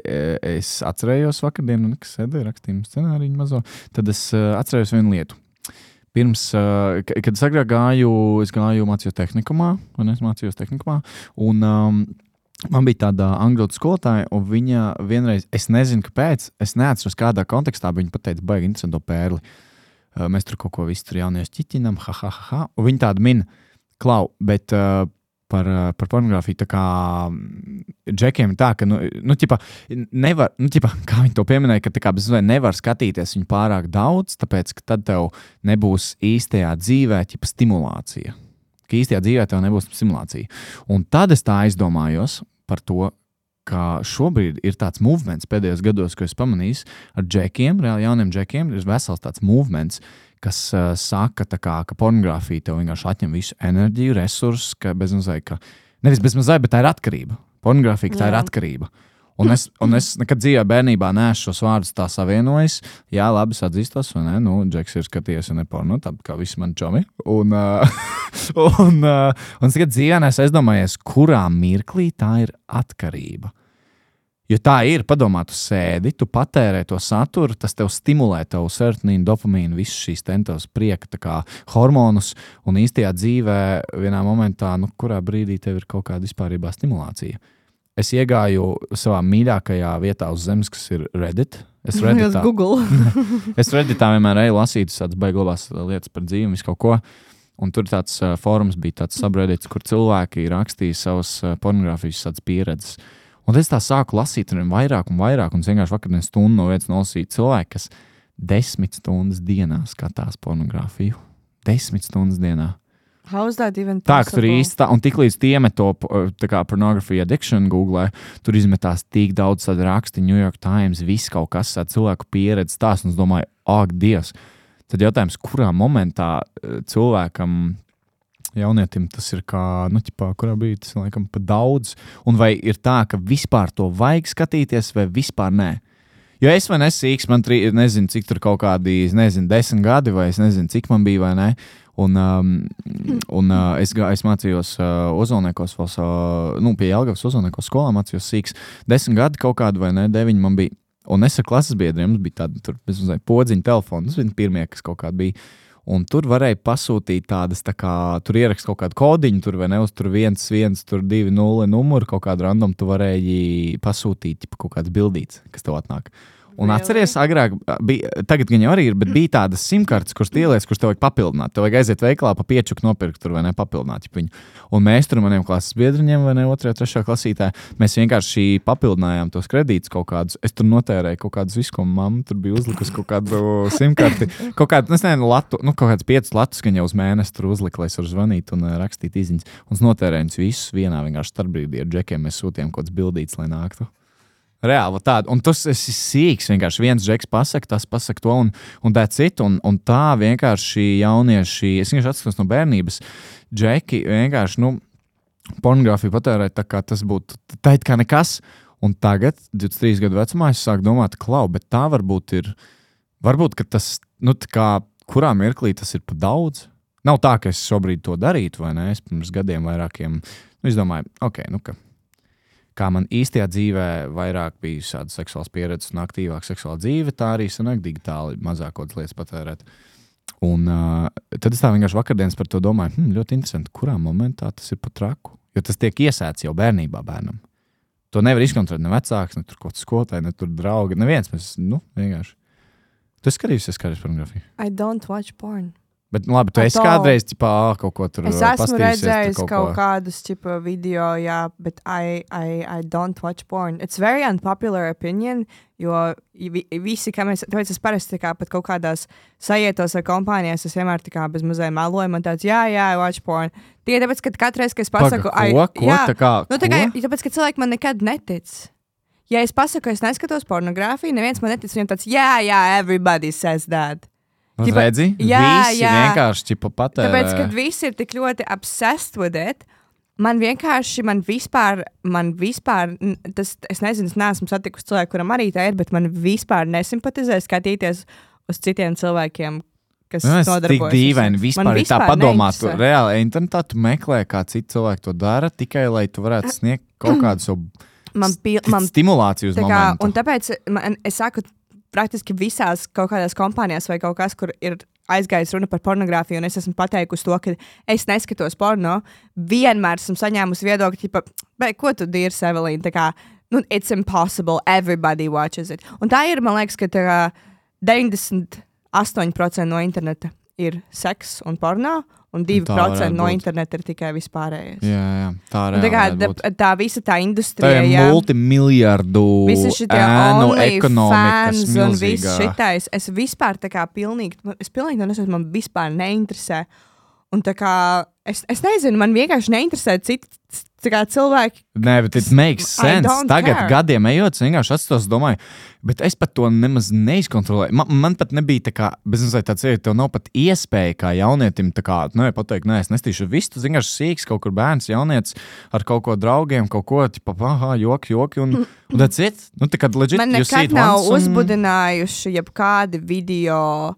es atcerējos vakardien, un kas sēdēja rakstījumu scenāriju mazo. Tad es atcerējos vienu lietu. Pirms, ka- kad es agrāk gāju, es gāju mācījos tehnikumā, un es mācījos tehnikumā. Un, um, Man bija tāda angļu skolotāja, un viņa vienreiz, es nezinu, kāpēc, es neatceros, kādā kontekstā viņa pateica, baigi interesantu pērli. Mēs tur kaut ko visu tur jaunies ķiķinām, ha, ha, ha, ha. Un viņa tāda min, klau, bet uh, par, par pornogrāfiju tā kā džekiem ir tā, ka, nu, nu ķipa, nevar, nu, ķipa, kā viņi to pieminēja, ka tā kā bez mazliet nevar skatīties viņu pārāk daudz, tāpēc, ka tad tev nebūs īstajā dzīvē, ķipa, stimulācija ka īstajā dzīvē tev nebūs stimulācija. Un tad es tā aizdomājos par to, ka šobrīd ir tāds movements pēdējos gados, ko es pamanīju ar džekiem, reāli jauniem džekiem. Ir vesels tāds movements, kas uh, saka, kā, ka pornogrāfija tev vienkārši atņem visu enerģiju, resursus, ka bez mazliet, ka nevis bez mazliet, bet tā ir atkarība. Pornogrāfija tā ir Jā. atkarība. Un es, un es nekad dzīvē, bērnībā neesmu šos vārdus tā savienojis. Jā, labi, es atzīstos, vai ne? Nu, Džeks ir skatījies, un porno, tāpat kā visi mani čomi. Un, uh, un, uh, un es tagad dzīvē neesmu aizdomājies, kurā mirklī tā ir atkarība. Jo tā ir, padomā, tu sēdi, tu patērē to saturu, tas tev stimulē tavu serotonīnu, dopamīnu, visas šīs tentos prieka tā kā hormonus, un īstajā dzīvē, vienā momentā, nu, kurā brīdī tev ir kaut kāda vispārīgā stimulācija. Es iegāju savā mīļākajā vietā uz zemes, kas ir Reddit. Es Redditā, Google. es Redditā vienmēr eju lasīt tādas baiglabās lietas par dzīvi, visu kaut ko. Un tur tāds uh, fórums bija tāds subreddits, kur cilvēki rakstīja savas uh, pornogrāfijas pieredzes. Un es tā sāku lasīt, un vairāk un vairāk, un es vienkārši vakarā stundu no vietas nolasīju cilvēku, kas desmit stundas dienā skatās pornogrāfiju. Desmit stundas dienā. Tā, tur tā, un tiklīdz tie met to uh, tā kā pornogrāfija addiction Google, tur izmetās tik daudz rakstu, New York Times, viss kaut kas tāds cilvēku pieredzes tās, un es domāju, ak, Dievs! Tad jautājums, kurā momentā uh, cilvēkam Jaunietim tas ir kā, nu, ķipā, kurā bija tas, laikam, pa daudz. Un vai ir tā, ka vispār to vajag skatīties, vai vispār nē? Jo es vai nesīks, man tri, nezinu, cik tur kaut kādi, nezinu, desmit gadi, vai es nezinu, cik man bija, vai ne. Un, um, un uh, es, es mācījos uh, Ozolniekos, vēl, uh, nu, pie Jelgavas Ozolniekos skolā mācījos sīks. Desmit gadi kaut kādi, vai ne, deviņi man bija. Un es ar klases biedriem, mums bija tāda, tur, nezinu, podziņa telefona, tas bija pirmie, kas kaut kādi bija. Un tur varēja pasūtīt tādas, tā kā tur ierakstīt kaut kādu kodiņu, tur vai ne uz tur viens, viens, tur divi, nulle numuru, kaut kādu random. Tu varēji pasūtīt kaut kādas bildītas, kas tev atnāk. Un Really? atceries, agrāk, bija, tagad gan jau arī ir, bet bija tādas simtkartes, kuras ieliec, kuras tev vajag papildināt. Tev vajag aiziet veikalā pa piečuku nopirkt, tur vai ne papildināt viņu. Un mēs tur maniem klases biedriem, vai ne otrajā, trešajā klasītē, mēs vienkārši papildinājām tos kredītus kaut kādus. Es tur notērēju kaut kādus visu, ko mamma tur bija uzlikusi, kaut kādu simtkarti. Kaut kādu, es nezinu, latu, nu, kaut kādus piecus latus, gan jau uz mēnesi tur uzlika, lai es varu zvanīt un uh, rakstīt izziņas. Un es notērēju viņus visus vienā vienkārši starpbrīdī ar džekiem. Mēs sūtījām kaut kādas bildītas, lai nāktu. Reāli tāda. Un tas ir sīks. Vienkārši viens žeks pasakā, tas pasakā to, un, un tā cita. Un, un tā vienkārši jaunieši, es vienkārši atceros no bērnības, džeki vienkārši, nu, pornogrāfiju patērēt tā kā tas būtu tā, kā nekas. Un tagad, 23 gadu vecumā, es sāku domāt, klau, bet tā varbūt ir. Varbūt tas, nu, kā kurā mirklī tas ir pa daudz. Nav tā, ka es šobrīd to darītu, vai ne? Es pirms gadiem vairākiem, nu, es domāju, ok, nu, ka kā man īstajā dzīvē vairāk bija šāda seksuāla pieredze un aktīvāka seksuāla dzīve, tā arī sanāk digitāli mazākot lietas patērēt. Un uh, tad es tā vienkārši vakardienas par to domāju, hm, ļoti interesanti, kurā momentā tas ir pat traku. Jo tas tiek iesēts jau bērnībā bērnam. To nevar izkontrolēt ne vecāks, ne tur kaut kas skolotāji, ne tur draugi. Neviens mēs, nu, vienkārši. Tu skatījies, skaties pornogrāfiju. I don't watch porn. Bet, nu, labi, tu esi kādreiz ķipā, kaut ko tur Es ā, esmu redzējis kaut, kaut kādus tipa video, jā, bet I, I, I don't watch porn. It's very unpopular opinion, jo vi, visi, kā mēs, tāpēc es parasti kā pat kaut kādās sajietos ar kompānijās, es vienmēr tā kā bez mazliet meloju, man tāds, jā, jā, I watch porn. Tikai tāpēc, ka katru reizi, kad es pasaku, Paga, ko, ko, jā, tā kā, nu, tā kā, tāpēc, ka cilvēki man nekad netic. Ja es pasaku, es neskatos pornogrāfiju, neviens man netic. Viņam tāds, jā, jā, everybody says that. Nu, Ķipa- redzi, jā, visi jā. vienkārši ķipa patērē. Tāpēc, kad visi ir tik ļoti obsessed with it, man vienkārši, man vispār, man vispār, tas, es nezinu, es neesmu satikusi cilvēku, kuram arī tā ir, bet man vispār nesimpatizē skatīties uz citiem cilvēkiem, kas Nu, tik nodarbojas. ar dīvaini vispār, ir tā vispār padomā. Tu reāli internetā tu meklē, kā citi cilvēki to dara, tikai lai tu varētu sniegt kaut kādu savu Man, pil, sti- man stimulāciju uz Tā kā, momentu. un tāpēc man, es saku, praktiski visās kaut kādās kompānijās vai kaut kas, kur ir aizgājis runa par pornogrāfiju, un es esmu pateikusi to, ka es neskatos porno, vienmēr esmu saņēmusi viedokli, ka, ko tu dīri, Evelīna? Nu, it's impossible, everybody watches it. Un tā ir, man liekas, ka kā 98% no interneta ir seks un porno, un 2% varētu no interneta ir tikai vispārējais. Jā, jā, tā Un Tā, kā, tā, tā visa tā Tā industrija, ir jā. multimiljardu ēnu ekonomikas un viss šitais. Es vispār tā kā pilnīgi, man- es pilnīgi nesaprotu, man vispār neinteresē. Un tā kā, es, es nezinu, man vienkārši neinteresē citi cilvēki. Nē, bet it makes sense. Tagad, care. gadiem ejot, es vienkārši atstos, domāju, bet es pat to nemaz neizkontrolēju. Man, man pat nebija tā kā, bez mazliet tāds, ja tev nav pat iespēja kā jaunietim, tā kā, nu, pateikt, nē, es nestīšu visu. Tu vienkārši sīks kaut kur bērns, jaunietis ar kaut ko draugiem, kaut ko, tipo, ah, joki, joki, un, un that's it. Nu, tā kā legit, Man nekad nav once un- uzbudinājuši jebkādi video.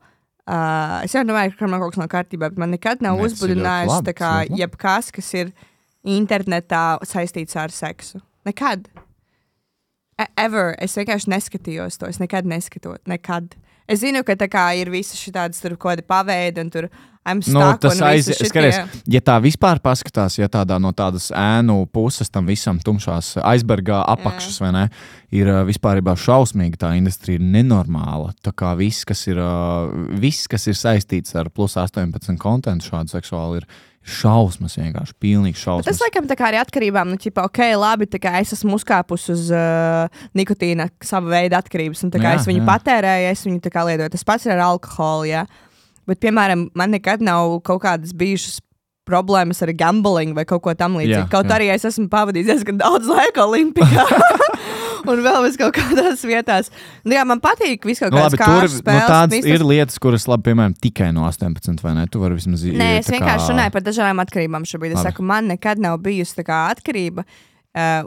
Uh, es jau domāju, ka man kaut kas nav kārtībā, bet man nekad nav ļoti uzbudinājusi labi, kā jebkas, kas ir internetā saistīts ar seksu. Nekad. E- Ever. Es vienkārši neskatījos to. Es nekad neskatos. Nekad. Es zinu, ka tā kā ir visas šādas tur kaut kādi paveidi, un tur Nu, tas aizies, skaties, ja tā vispār paskatās, ja tādā no tādas ēnu puses tam visam tumšās aizbergā apakšas, vai ne, ir ā, vispārībā šausmīga tā industrija, ir nenormāla. Tā kā viss, kas ir, viss, kas ir saistīts ar plus 18 kontentu šādu seksuālu, ir šausmas vienkārši, pilnīgi Bet šausmas. Tas laikam tā kā arī atkarībām, nu, ķipa, ok, labi, tā kā es esmu uzkāpus uz uh, nikotīna sava veida atkarības, un tā kā Jā, es viņu jā. patērēju, es viņu lietoju. Tas pats ir ar alkoholu, jā. Bet, piemēram, man nekad nav kaut kādas bijušas problēmas ar gambling vai kaut ko tamlīdzīgu. Kaut jā. arī es esmu pavadījis diezgan daudz laika Olimpijā. un vēl vis kaut kādās vietās. Nu, jā, man patīk viss kaut Nu, kādas nu, tādas visas- ir lietas, kuras, labi, piemēram, tikai no 18, vai ne? Tu vari vismaz Nē, iet es tā kā- vienkārši runāju par dažādām atkarībām šobrīd. Es Labi. saku, man nekad nav bijusi tā kā atkarība. Uh,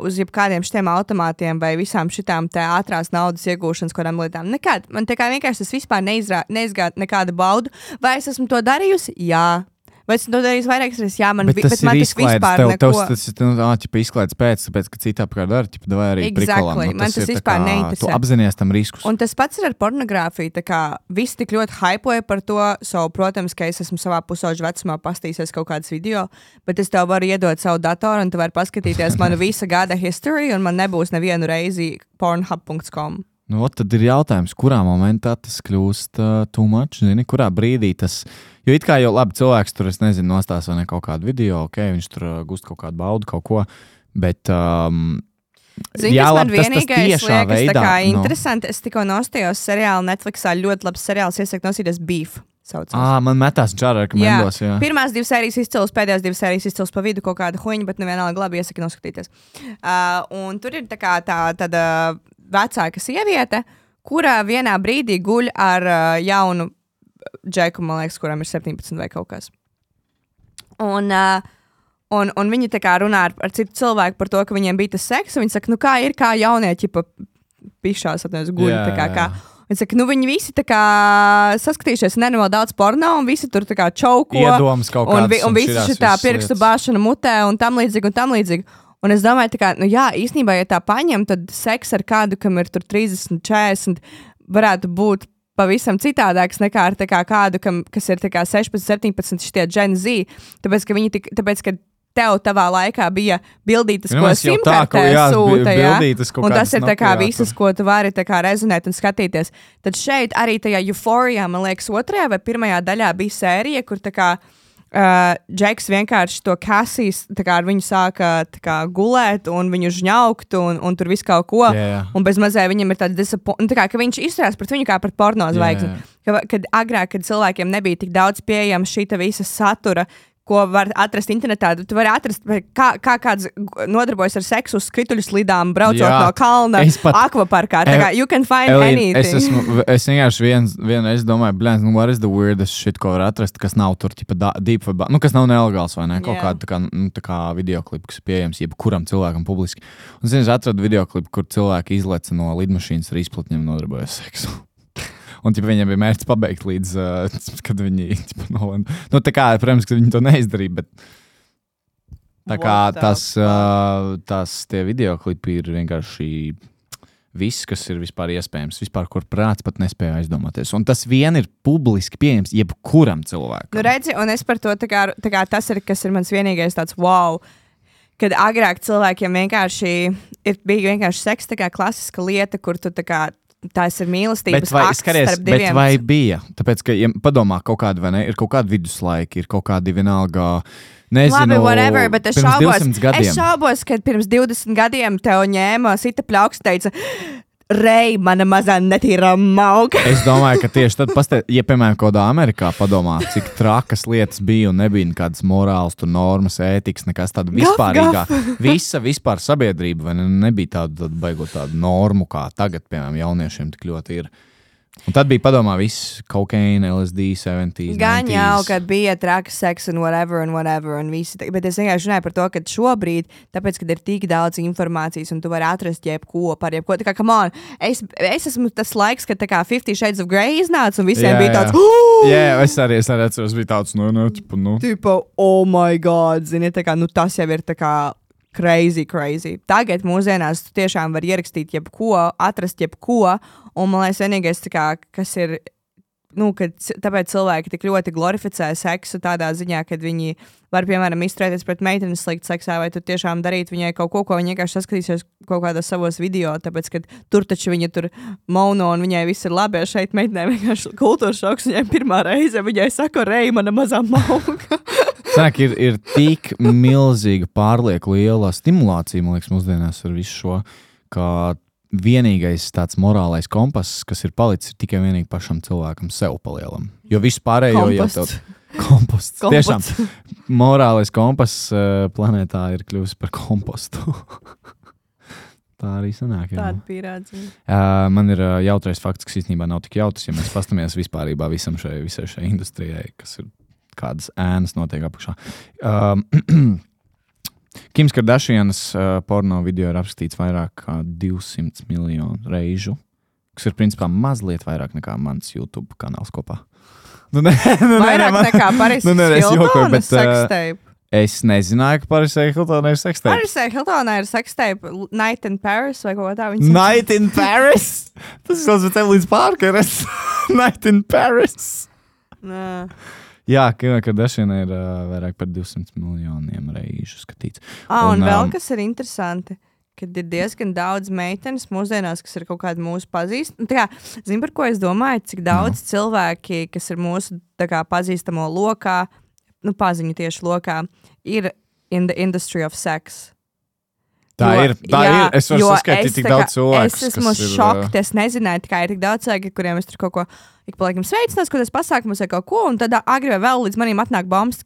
uz jebkādiem šiem automātiem vai visām tā ātrās naudas iegūšanas, kādām lietām. Nekad. Man tā kā vienkārši tas vispār neizrā- neizgāja nekādu baudu. Vai es esmu to darījusi? Jā. Vai esmu to darījusi vairākas reizes? Jā, man, Bet vi- tas bet man tas vispār Tev, neko. tev, tas ir nu, ā, ķipa, izklaides pēc, tāpēc, ka citā apkārt dara, ķipa, vai arī Exactly. prikolam, nu, Man tas tā vispār kā, neinteresē. Tu apzinājies tam riskus. Un tas pats ir ar pornogrāfiju. tā kā Visi tik ļoti hypoja par to. So, protams, ka es esmu savā pusauģa vecumā pastījies kaut kādas video, bet es tev varu iedot savu datoru, un tu vari paskatīties manu visa gada history, un man nebūs nevienu reizi pornhub.com. Nu, tad ir jautājums, kurā momentā tas kļūst uh, too much, zini, kurā brīdī tas. Jo it kā jau labi cilvēks tur, es nezinu, nostās vai ne kaut kādu video, ok, viņš tur uh, gūst kaut kādu baudu, kaut ko. Bet, um, Zini, jā, labi, tas, tas vienīgais tiešā liekas, veidā. tā nu. interesanti. Es tikko nostājos seriālu Netflixā, ļoti labs seriāls, iesaku nosīties Beef. Saucās. Ā, man metās čārā rekomendos, jā. jā. Pirmās divas sērijas izcēlus, pēdējās divas sērijas izcēlus pa vidu kaut kādu huņu, bet nevienalga labi iesaka noskatīties. Uh, un tur ir tā kā tā tāda vecāka sieviete, kurā vienā brīdī guļ ar uh, jaunu džeku, man liekas, kuram ir 17 vai kaut kas. Un, uh, un, un viņi tā kā runā ar, ar citu cilvēku par to, ka viņiem bija tas seks. un Viņi saka, nu kā ir, kā jaunieši pa pišās, atnevis guļ. Jā, kā, kā. Viņi saka, nu viņi visi tā kā saskatījušies nenormāli daudz porno, un visi tur tā kā čauko. Iedomas kaut un, kādas vi, un un visi visas pirkstu bāšana mutē un tam līdzīgi un tam līdzīgi. Un es domāju, ka, nu, jā, īstenībā, ja tā paņem, tad seks ar kādu, kam ir tur 30, 40, varētu būt pavisam citādāks nekā ar kā kādu, kam, kas ir kā 16, 17, šitie Gen Z. Tāpēc, ka viņi tik, tāpēc, ka tev tavā laikā bija bildītas, Nu, ko simtkartē sūta, jā. Un tas ir tā kā visas, ko tu vari tā kā rezonēt un skatīties. Tad šeit arī tajā euforijā, man liekas, otrajā vai pirmajā daļā bija sērija, kur tā kā Uh, Džeks vienkārši to kasīs, tā kā ar viņu sāka tā kā, gulēt, un viņu žņaukt, un, un tur viss kaut ko. Jā, jā. Un bez mazliet viņam ir tāds disappointment, kā, ka viņš izturās pret viņu kā pret porno Jā, zvaigzni. jā. Ka, kad agrāk, kad cilvēkiem nebija tik daudz pieejama šī visa satura, ko var atrast internetā, tu vari atrast, kā, kā kāds nodarbojas ar seksu uz skrituļu slidām, braucot Jā. no kalna, pat- akvaparkā. Tā kā you can find Elīna, anything. es, esmu, es vienkārši viens, vienreiz domāju, blēņas, nu, what is the weirdest shit, ko var atrast, kas nav tur, tipa, da- deep ba- nu, kas nav nelegāls vai ne, kaut Jā. kāda tā kā, nu, tā kā videoklipa, kas pieejams jebkuram cilvēkam publiski. Un, zini, es atradu videoklipu, kur cilvēki izleca no lidmašīnas ar izplatņiem nodarbojas seksu. Un tipa, viņiem bija mērķis pabeigt līdz, uh, kad viņi tipa, nolēma. Nu, tā kā, protams, ka viņi to neizdarīja, bet tā kā tas, uh, tas tie videoklipi ir vienkārši viss, kas ir vispār iespējams, vispār, kur prāts pat nespēja aizdomāties. Un tas vien ir publiski pieejams jebkuram cilvēkam. Nu, redzi, un es par to tā kā, tā kā tas ir, kas ir mans vienīgais tāds wow. Kad agrāk cilvēkiem vienkārši ir, bija vienkārši seks, tā kā klasiska lieta, kur tu tā kā tās ir mīlestības Bet vai, akts skaties, starp bet diviem. vai bija? Tāpēc, ka, ja padomā, kaut kāda, vai ne, ir kaut kāda viduslaika, ir kaut kāda vienalga, nezinu, Labi, whatever, bet es šaubos, 200 gadiem. es šaubos, ka pirms 20 gadiem tev ņēma sita pļauks, teica, Rei, mana mazā netīra mauka. Es domāju, ka tieši tad, pastē, ja, piemēram, kaut kādā Amerikā padomā, cik trakas lietas bija un nebija nekādas morāls, tur normas, ētikas, nekas tāds vispārīgā. Visa vispār sabiedrība vai ne, nebija tāda, tāda baigot tādu normu, kā tagad, piemēram, jauniešiem tik ļoti ir. Un tad bija padomā viss kokaīna, LSD, 70. Gan 90s. jau, kad bija traks seks un whatever, un whatever, un visi. Bet es vienkārši runāju par to, ka šobrīd, tāpēc, kad ir tik daudz informācijas, un tu vari atrast jebko par jebko, tā kā, come on, es, es esmu tas laiks, kad tā kā 50 Shades of Grey iznāca, un visiem Jā, bija jā. tāds, "Ū!" Jā, es arī, es arī atceros, bija tāds, nu, nu, ķipa, nu. Tipo, oh, my God, zini, tā kā, nu, tas jau ir tā kā crazy, crazy. Tagad mūsdienās tu tiešām vari ierakstīt jebko, atrast jebko, un man liekas, vienīgais, kā, kas ir. Nu, kad, tāpēc cilvēki tik ļoti glorificē seksu tādā ziņā, ka viņi var, piemēram, izturēties pret meiteni slikti seksā, vai tu tiešām darīt viņai kaut ko, ko viņa vienkārši saskatīsies kaut kādos savos video, tāpēc, ka tur taču viņa tur mono un viņai viss ir labi, ja šeit meitenē vienkārši kultūras šoks, viņai pirmā reize, viņai saka, rei, mana mazā mauka. Sanāk, ir, ir tik milzīga, pārlieku liela stimulācija, man liekas, mūsdienās ar visu šo, ka vienīgais tāds morālais kompass, kas ir palicis, ir tikai vienīgi pašam cilvēkam, sev palielam. Jo viss pārējo jau tev. Komposts. Tiešām, Komposts. morālais kompass uh, planētā ir kļuvis par kompostu. tā arī sanāk. jā. Tāda pierādzība. Uh, man ir uh, jautrais fakts, kas īstenībā nav tik jautrs, ja mēs paskatāmies vispār visam šai, visai šai industrijai, kas ir kādas ēnas notiek apakšā. Um, Kims Kardashianas uh, porno video ir apskatīts vairāk kā 200 miljonu reižu, kas ir principā mazliet vairāk nekā mans YouTube kanāls kopā. Nu, ne, nu, nē, Vairāk man- nekā Paris Nu, nē, es jokoju, bet, uh. Es nezināju, ka Parisē Hiltonai ir sekstē. Parisē Hiltonā ir seksteipa Night in Paris vai ko tādu. Viņa Night in Paris! Tas ir līdz Evelīnas Parkeres. Night in Paris! Nē. Jā, Kim Kardashianai ir uh, vairāk par 200 miljoniem reižu skatīts. Ah, un, Un, vēl um, kas ir interesanti. Kad ir diezgan daudz meitenes mūsdienās, kas ir kaut kāda mūsu pazīstama. Kā, Zini, par ko es domāju? Cik daudz no. cilvēki, kas ir mūsu kā, pazīstamo lokā, nu, paziņu tieši lokā, ir in the industry of sex. Tā Jo- ir. Tā jā, ir. Es varu saskaitīt tik tā kā- daudz cilvēku. Es esmu šokta. Es nezināju, ka ir tik daudz cilvēku, kuriem es tur kaut ko ik pa laikam sveicinās, ko tas pasākums vai kaut ko. Un tad agri vai vēl līdz manim atnāk bombas.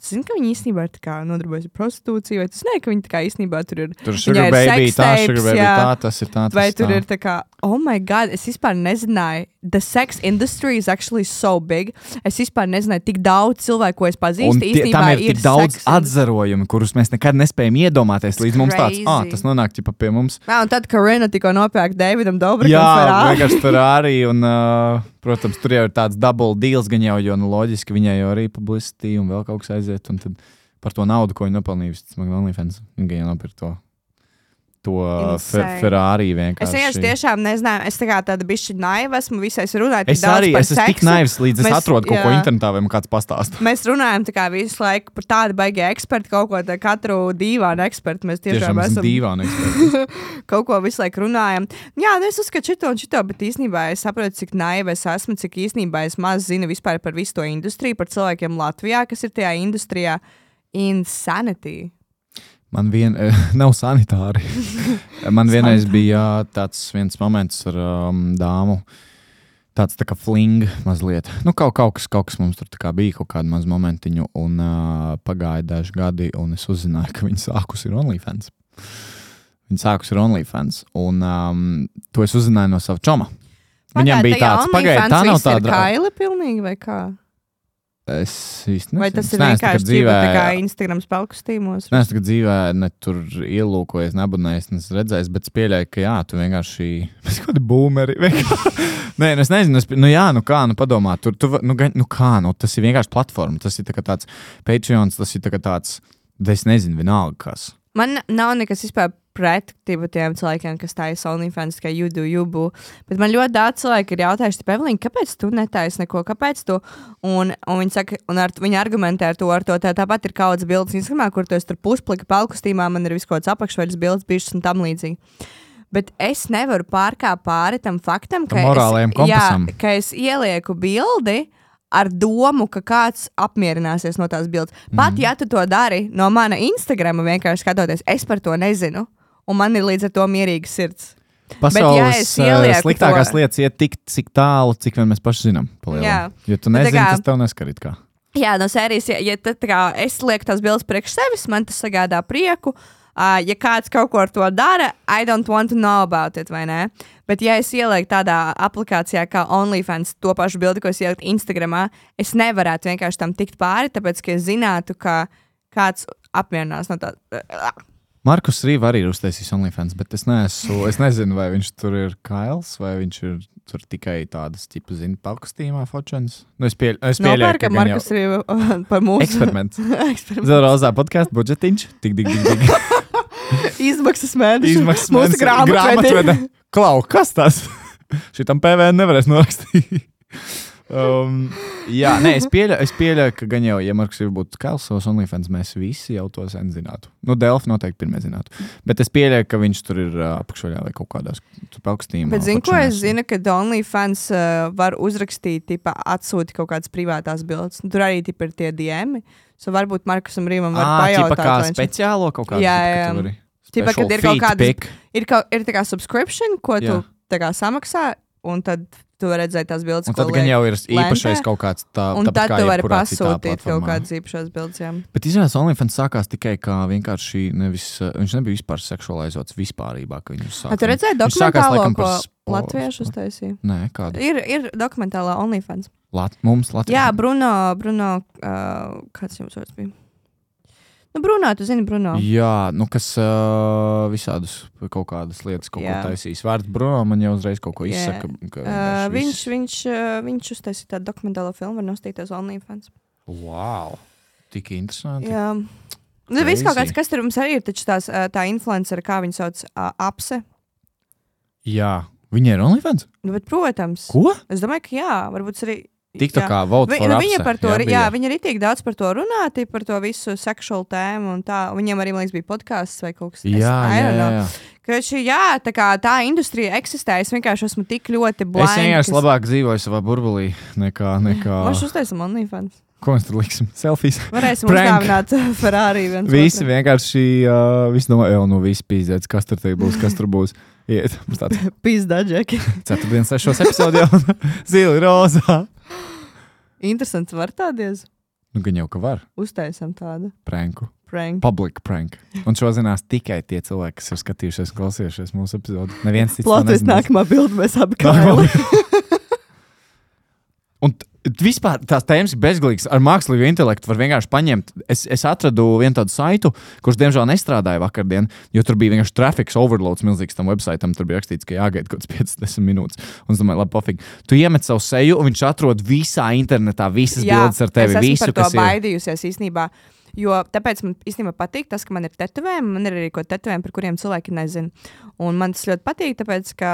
Es zinu, ka viņi īstenībā ir nodarbojas ar prostitūciju, vai tas ne, ka viņi tā kā īstenībā tur ir. Tur ir baby, sex tā, tapes, sugar baby, jā. tā, tas ir tā. Tas Vai tur tā. ir tā kā, oh, my God, es vispār nezināju. The sex industry is actually so big. Es vispār nezināju, tik daudz cilvēku, ko es pazīstu. tie, īstenībā tam ir tik daudz sex atzarojumu, kurus mēs nekad nespējam iedomāties. Līdz mums tāds, ah, crazy. tas nonāk ķipa pie mums. Jā, un tad Karina tikko nopērk Davidam Dobrikam. Jā, vienkārši arī. Un, uh, protams, tur jau ir tāds double deals, gan jau, jo nu, loģiski viņai jau arī publicity un vēl kaut kas aiziet. Un tad par to naudu, ko viņi nopelnījusi, tas man OnlyFans. Viņa jau nopirka to, to Insane. Ferrari Es vienkārši. vienkārši tiešām nezināju, es tā kā tāda bišķi naiva esmu, visais runāju. tik Es arī es esmu tik seksu. naivs, līdz es Mēs- atrodu kaut ko jā. internetā, vai man kāds pastāsta. Mēs runājam tā kā visu laiku par tādu baigā ekspertu, kaut ko tādu katru dīvainu ekspertu. Mēs tiešām, Tiešām esam dīvaini. kaut ko visu laiku runājam. Jā, nu es uzskatu šito un šito, bet īstenībā es saprotu, cik naiva es esmu, cik īstenībā es maz zinu vispār par visu to industriju, par cilvēkiem Latvijā, kas ir tajā industrijā. Insanity. Man vien, eh, nav sanitāri. Man vienreiz bija tāds viens moments ar um, dāmu. Tāds tā kā fling mazliet. Nu, kaut, kaut, kas, kaut kas mums tur tā kā bija, kaut kāda maza momentiņa, un uh, pagāja daži gadi, un es uzzināju, ka viņa sākus ir OnlyFans. Viņa sākus ir OnlyFans, un um, to es uzzināju no sava čoma. Viņam bija tāds, pagaidiet, tā nav tāda. kaila pilnīgi vai kā? Es īsti nezinu. Vai tas ir vienkārši tagad dzīvē, tā kā Instagram spēlkustīmos? Nē, es tagad dzīvē ne tur ielūkojos, nebūnējis, neesmu redzējis, bet es pieļauju, ka jā, tu vienkārši. Mēs kaut kādi boomeri. Nē, nu es nezinu, es, nu jā, nu kā, nu padomā, tur, tu, nu, nu kā, nu tas ir vienkārši platforma, tas ir tā tāds Patreons, tas ir tā tāds, es nezinu, vienalga kas. Man nav nekas vispār pret tiem cilvēkiem, kas taisa OnlyFans, kā jūdu, jūbu. Bet man ļoti daudz cilvēku ir jautājuši, Pēlīna, kāpēc tu netaisi neko, kāpēc tu? Un, un viņi saka, un ar, viņi argumentē ar to, ar to tā, tāpat ir kaudzes bildes Instagramā, kur tu esi tur pusplika palkustīmā, man ir kāds apakšveļas bildes, bišķis un tam līdzīgi. Bet es nevaru pārkāpt pāri tam faktam, ka, Tam es, jā, ka es ielieku bildi ar domu, ka kāds apmierināsies no tās bildes. Pat Mhm. ja tu to dari no mana Instagrama, vienkārši skatoties, es par to nezinu. Un man ir līdz ar to mierīga sirds. Pasaules es eh, ielieku sliktākās to- lietas iet tik, tālu, cik vien mēs paši zinām. Jā. Ja tu Bet tā nezini, kā- tas tev neskarīt kā. Jā, no sērijas, ja, ja tad, kā, es lieku tās bildes priekš sevis, man tas sagādā prieku. Uh, ja kāds kaut ko ar to dara, I don't want to know about it, vai ne? Bet, ja es ielieku tādā aplikācijā kā OnlyFans, to pašu bildi, ko es ieliku Instagramā, es nevarētu vienkārši tam tikt pāri, tāpēc, ka es zinātu, ka kāds apmierinās no tā. Markus Rīva arī ir uztaisījis OnlyFans, bet es, neesmu, es nezinu, vai viņš tur ir kails, vai viņš ir tur tikai tādas, tipu, zini, pakustījumā fočens. Nu, es pieļ, es pieļauju, Nopērka ka gan jau- Markus Rīva par mūsu Eksperiments. eksperiments. Zelta podkāstu budžetiņš. Tik, tik, tik, tik. Izmaksas mēnesis. Izmaksas mūsu mēnesi- grāmatvedi. grāmatvede. Klau, kas tas? Šitam PVN nevarēs norakstīt. Um, jā, nē, es pieļauju, es pieļauju, ka gan jau, ja Marks ir būtu Kails savs OnlyFans, mēs visi jau to sen zinātu. Nu, Delfi noteikti pirmie zinātu. Bet es pieļauju, ka viņš tur ir uh, apakšā vai kaut kādās paukstījumās. Bet zinu, ko es zinu, ka OnlyFans uh, var uzrakstīt, tipa, atsūtīt kaut kādas privātās bildes. Nu, Tur arī tipa, ir tie diemi. So varbūt Markusam Rīvam var Ah, pajautāt. kā vai viņš- speciālo kaut kādu Jā, jā. Tipa, kad ir kaut kādas- Ir, kaut, ir tā kā subscription, ko tu Jā. tā kā samaksā, un tad tu vari redzēt tās bildes, Un tad gan jau ir īpašais lentē, kaut kāds tā, Un tad tu vari pasūtīt kaut kādas īpašas bildes. jā. Bet izrādās, OnlyFans sākās tikai kā vienkārši nevis, uh, viņš nebija vispār seksualizēts sāka. Tu redzēji sākās, dokumentālo, laikam, ko par spo- latviešu uztaisīja? Nē, kāda? Ir, ir dokumentālā OnlyFans. Lat, mums Latvijā. Jā, Bruno, Bruno uh, kāds jums vārds bija? Nu, Bruno, tu zini, Bruno. Jā, nu kas uh, visādus kaut kādas lietas kaut ko taisīs. Vārds Bruno man jau uzreiz kaut ko Jā. izsaka. ka Uh, viņš, viņš, uh, viņš uztaisīja tādu dokumentālo filmu, var nostīties OnlyFans. Wow! Tik interesanti. Jā. Nu, viss kaut kāds, kas tur mums arī ir, taču tās, tā influencer, kā viņas sauc, uh, apse. Jā. Viņai ir OnlyFans? Nu, bet, protams, Ko? es domāju, ka jā, varbūt arī. Tik tā jā. kā Vote Vi, for nu, Apse. viņa par to, jā, bija. jā, viņa arī tik daudz par to runāja, par to visu seksuālu tēmu. un Tā. Viņiem arī, man liekas, bija podkāsts vai kaut kas Jā, jā, jā, jā. Ka šī, jā, tā kā tā industrija eksistē, es vienkārši esmu tik ļoti Es blīvs. vienkārši labāk dzīvoju savā burbulī nekā. nekā... Mēs uztaisām OnlyFans. Ko mēs tur liksim? Selfijas. Varēsim uzdāvināt uh, Ferrari. Visi otram. vienkārši, uh, visi domā, jau nu viss pīzdēts, kas tur būs, kas tur būs. Iet, mums tāds Pizda, Džeki. ceturtdienas sešos epizodē, un zili rozā. Interesants var tādies. Nu, gan jau ka var Uztaisam tādu pranku. prank. Public prank. Un šo zinās tikai tie cilvēki, kas ir skatījušies, klausījušies mūsu epizodi. Neviens cits Latvijas nākamā bilde mēs abi kā. Un vispār tās tēmas ir bezgalīgas. Ar mākslīgo intelektu var vienkārši paņemt. Es, es atradu vienu tādu saitu, kurš, diemžēl, nestrādāja vakardien, jo tur bija vienkārši trafiks overloads milzīgs tam websaitam. Tur bija rakstīts, ka jāgaida kaut kāds 50 minūtes. Un es domāju, labi, pofīgi. Tu iemet savu seju, un viņš atrod visā internetā visas bildes ar tevi. es esmu Visu, par to baidījusies īstenībā. Jo tāpēc man īstenībā patīk tas, ka man ir tetovējumi. Man ir arī kaut kādi tetovējumi, par kuriem cilvēki nezina. Un man tas ļoti patīk, tāpēc ka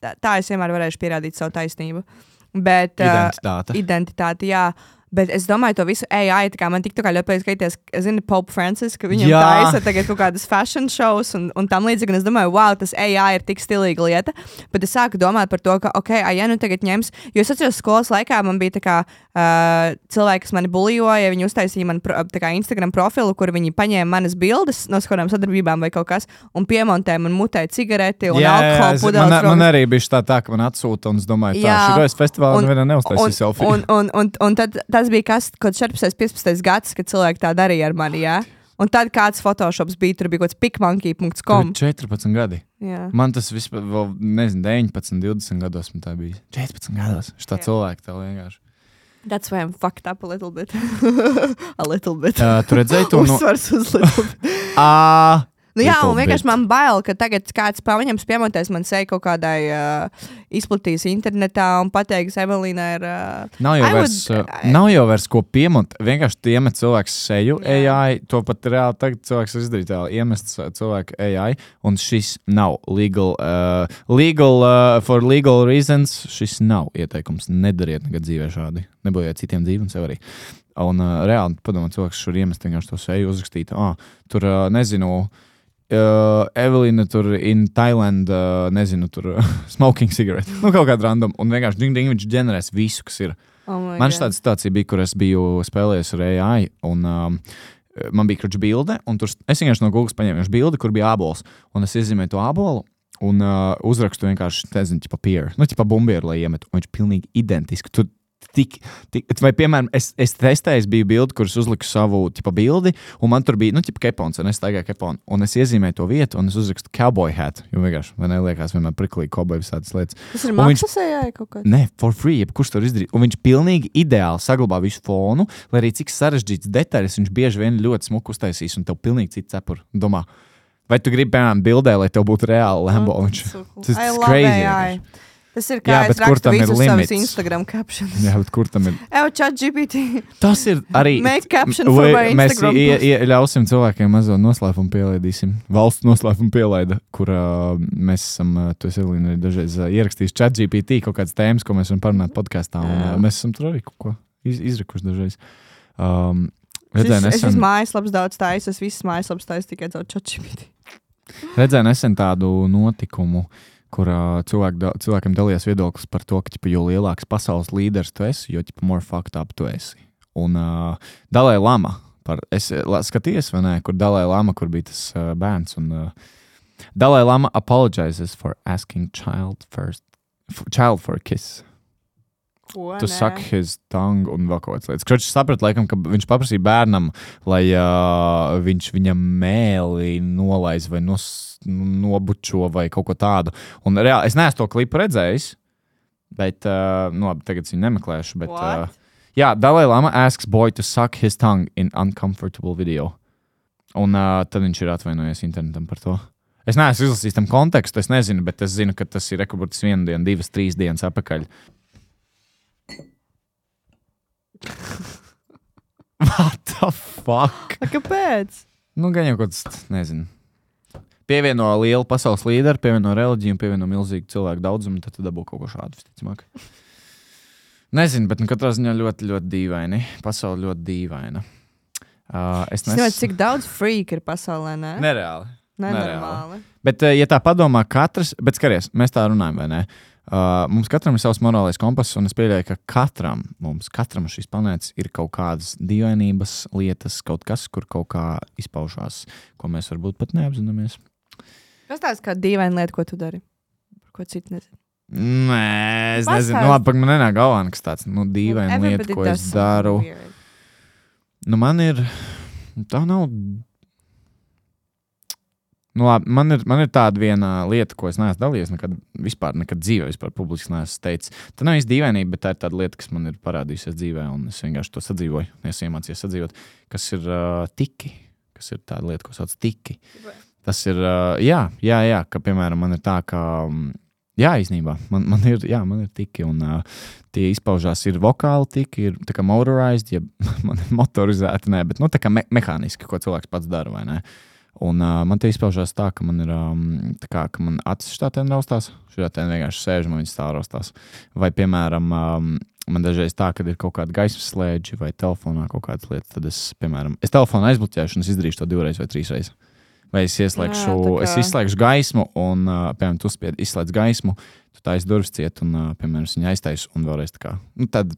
tā, tā es vienmēr varēšu pierādīt savu taisnību. Bet, ā, Identitāte. identitāti, jā. Bet es domāju, to visu AI, tā kā man tik tā kā ļoti patīk skatīties, zini, Pope Francis, ka viņam Jā. taisa tagad kaut kādas fashion shows un, un tam līdzīgi. Un es domāju, wow, tas AI ir tik stilīga lieta. Bet es sāku domāt par to, ka, ok, ai, ja nu tagad ņems, jo es atceros, skolas laikā man bija tā kā uh, cilvēki, kas mani bulijoja, viņi uztaisīja man pro, kā Instagram profilu, kur viņi paņēma manas bildes no kādām sadarbībām vai kaut kas, un piemontēja man mutē cigareti un alkohola es- pudeles. man, man rokas. arī bija tā, tā, ka man atsūta, un es domāju, tā Jā. ir šis festivāls, Un- un neuztaisīja un, un, un, un, un tad tas bija kas, kaut 14, 15 gads, kad cilvēki tā darīja ar mani. Jā? Un tad kāds Photoshops bija, tur bija kaut kāds pikmonkey.com. ir 14 gadi. Jā. Man tas vispār, vēl, nezinu, 19, 20 gados man tā bija. 14 gados. Šitā cilvēka tev vienkārši. That's why I'm fucked up a little bit. a little bit. Uh, tu redzēji to no. Uzsvars uz little bit. Ā, Nu, jā, un vienkārši man bail, ka tagad kāds paņems piemontēs man seju kaut kādai uh, izplatīs internetā un pateiks, Evelīna ir. Uh, Nav jau, vairs, would- uh, nav jau vairs ko piemont. Vienkārši iemet cilvēku seju Jā. AI. To pat reāli tagad cilvēks izdarīja. tā, Iemest uh, cilvēku AI. Un šis nav legal. Uh, legal uh, for legal reasons. Šis nav ieteikums. Nedariet nekad dzīvē šādi. Nebojāt citiem dzīvi un sev arī. Un uh, reāli padomā, cilvēks šur iemest vienkārši to seju uzrakstīt. Ah, tur uh, nezinu. Uh, Evelīna tur in Thailand, uh, nezinu, tur uh, smoking cigarette. Nu, kaut kāda random. Un vienkārši ding, ding, viņš ģenerēs visu, kas ir. oh Man šāda situācija bija, kur es biju spēlējis ar AI. Un, um, man bija krāšņa bilde, un tur es vienkārši no Google paņēmu bildi, kur bija ābols. Un es iezīmēju to ābolu. Un uh, uzrakstu vienkārši, nezinu, tipo pieru, nu, tipo bumbieru, lai iemetu. Un viņš pilnīgi identisks. Tu, tik, tik, vai, piemēram, es, es testēju, bija bilde, kuras uzliku savu tipa, bildi, un man tur bija, nu, tipa kepons, un es staigāju keponu. Un es iezīmēju to vietu, un es uzrakstu cowboy hat. Jo vienkārši, man liekas, vienmēr priklīgi cowboy visādas lietas. Tas ir ejai kaut kāds. Nē, for free, jebkurš to izdarīja. Un viņš pilnīgi ideāli saglabā visu fonu, lai arī cik sarežģīts detaļas viņš bieži vien ļoti smuku uztaisīs, un tev pilnīgi cits cepur. Domā, vai tu gribi, piemēram, bildē, lai tev būtu reāli Lambo? Viņš, tas ir crazy. Tas ir kā es kur rakstu tam ir limits? Instagram captions. Jā, bet kur tam ir? GPT. Tas ir arī. Make caption for Vai my mēs Instagram ie, ie, ļausim cilvēkiem mazo noslēpumu pielaidīsim. Valsts noslēpumu pielaida, kur uh, mēs esam, uh, tu esi Elīna, arī dažreiz uh, ierakstījis chat GPT kaut kādas tēmas, ko mēs varam parunāt podkāstā. Un, uh, mēs esam tur arī kaut ko iz, izrikuši dažreiz. Um, Es, redzēju, es nesen, esmu mājaslapas daudz taisu, es visas mājaslapas taisu tikai caur chat GPT. redzēju nesen tādu notikumu, kur uh, cilvēki, da, cilvēkiem dalījās viedoklis par to, ka ķipa, jo lielāks pasaules līderis tu esi, jo ķipa, more fucked up tu esi. Un uh, Dalai Lama, par, es skaties, vai ne, kur Dalai Lama, kur bija tas uh, bērns. Un, uh, Dalai Lama apologizes for asking child first. F child for a kiss. Ko? Tu Nē. saki his tongue un vēl kaut kādas lietas. Kročs saprata, laikam, ka viņš paprasīja bērnam, lai uh, viņš viņam mēlī nolaiž vai nos, nobučo vai kaut ko tādu. Un reāli, es neesmu to klipu redzējis, bet, uh, nu, labi, tagad es viņu nemeklēšu. Bet, uh, What? jā, Dalai Lama asks boy to suck his tongue in uncomfortable video. Un uh, tad viņš ir atvainojies internetam par to. Es neesmu izlasījis tam kontekstu, es nezinu, bet es zinu, ka tas ir rekords vienu dienu, divas, trīs dienas atpakaļ. What the fuck? A, Kāpēc? Nu, gan jau kaut kas, nezinu. Pievieno lielu pasaules līderu, pievieno reliģiju, pievieno milzīgu cilvēku daudzumu, tad tu dabū kaut ko šādu, visticamāk. Nezinu, bet nu, katrā ziņā ļoti, ļoti dīvaini. Pasaule ļoti dīvaina. Uh, es nezinu, nesaku, cik daudz freak ir pasaulē, ne? nereāli. Nenormāli. Bet, uh, ja tā padomā, katrs, bet skaties, mēs tā runājam, vai ne? Uh, mums katram ir savs morālais kompass, un es pieļauju, ka katram, mums, katram šīs planētas ir kaut kādas dīvainības, lietas, kaut kas, kur kaut kā izpaužās, ko mēs varbūt pat neapzināmies. Kas tāds kā dīvaina lieta, ko tu dari? Par ko citu nezinu. Nē, es Pastāst. nezinu, nu, labi, pagaid, man nenāk galvā kas tāds nu, dīvains lieta, ko es daru. Nu, man ir. Tā nav. Nu, labi, man, ir, man ir tāda viena lieta, ko es neesmu dalījies. Nekad, vispār nekad dzīvē, vispār publiski neesmu teicis. Tā nav īsti dīvainība, bet tā ir tāda lieta, kas man ir parādījusies dzīvē, un es vienkārši to sadzīvoju. Es iemācījos sadzīvot, kas ir uh, tiki. Kas ir tāda lieta, ko sauc tiki. Tas ir, uh, jā, jā, jā, ka, piemēram, man ir tā, ka. mm, Jā, īstenībā man, man, ir, jā, man ir tiki, un uh, tie izpaužās ir vokāli tiki, ir tā kā motorized, ja man ir motorizēti, nē, bet nu, tā kā me mehāniski, ko cilvēks pats dara, vai ne? Un uh, man tie izpaužās tā, ka man ir um, tā kā, ka man acis štātēn raustās, štātēn vienkārši sēž, man viņas tā raustās. Vai, piemēram, um, man dažreiz tā, ka ir kaut kāda gaismas slēdzi vai telefonā kaut kādas lietas, tad es, piemēram, es telefonu aizbloķēšu un es izdarīšu to divreiz vai trīs reizes. Vai es ieslēgšu, Jā, kā- es izslēgšu gaismu, un, uh, piemēram, tu spied, izslēdz gaismu, tu tā aizdurvis ciet, un, uh, piemēram, es viņu aiztaisu, un vēlreiz tā kā. Nu, tad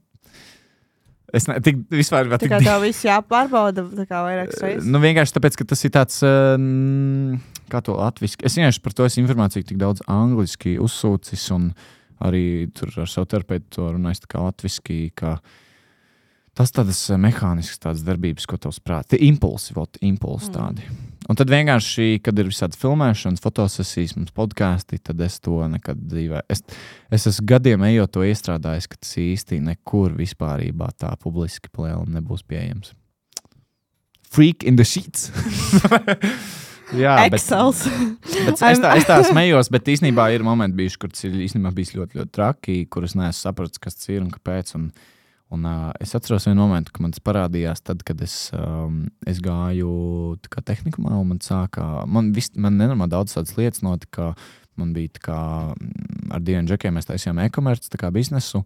es ne, tik, vispār, Tā tik, kā tev viss jāpārbauda vairākas reizes. Nu, vienkārši tāpēc, ka tas ir tāds, mm, kā to latviešu. Es vienkārši par to esmu informāciju tik daudz angliski uzsūcis, un arī tur ar savu terapeitu to runājis tā kā latviešu. Ka tas tādas eh, mehāniskas tādas darbības, ko tavs prāts, tie impulsi, vot, impulsi Mm. Un tad vienkārši, kad ir visādi filmēšanas, fotosesijas, mums podkāsti, tad es to nekad dzīvē. Es, es esmu gadiem ejot to iestrādājis, ka tas īsti nekur vispār tā publiski plēlam nebūs pieejams. Freak in the sheets. Jā, bet, Excels. bet es, tā, es tā smējos, bet īstenībā ir momenti, bijuši, kur tas ir īstenībā bijis ļoti, ļoti traki, kurus neesmu sapratis, kas tas ir un kāpēc. Un, un, uh, es atceros vienu momentu, kad man tas parādījās, tad, kad es, um, es gāju tehnikumā, un man sākā, man, vis, man nenormāli daudz tādas lietas notika. Man bija tā kā ar diviem džekiem, mēs taisījām e-komerci, biznesu.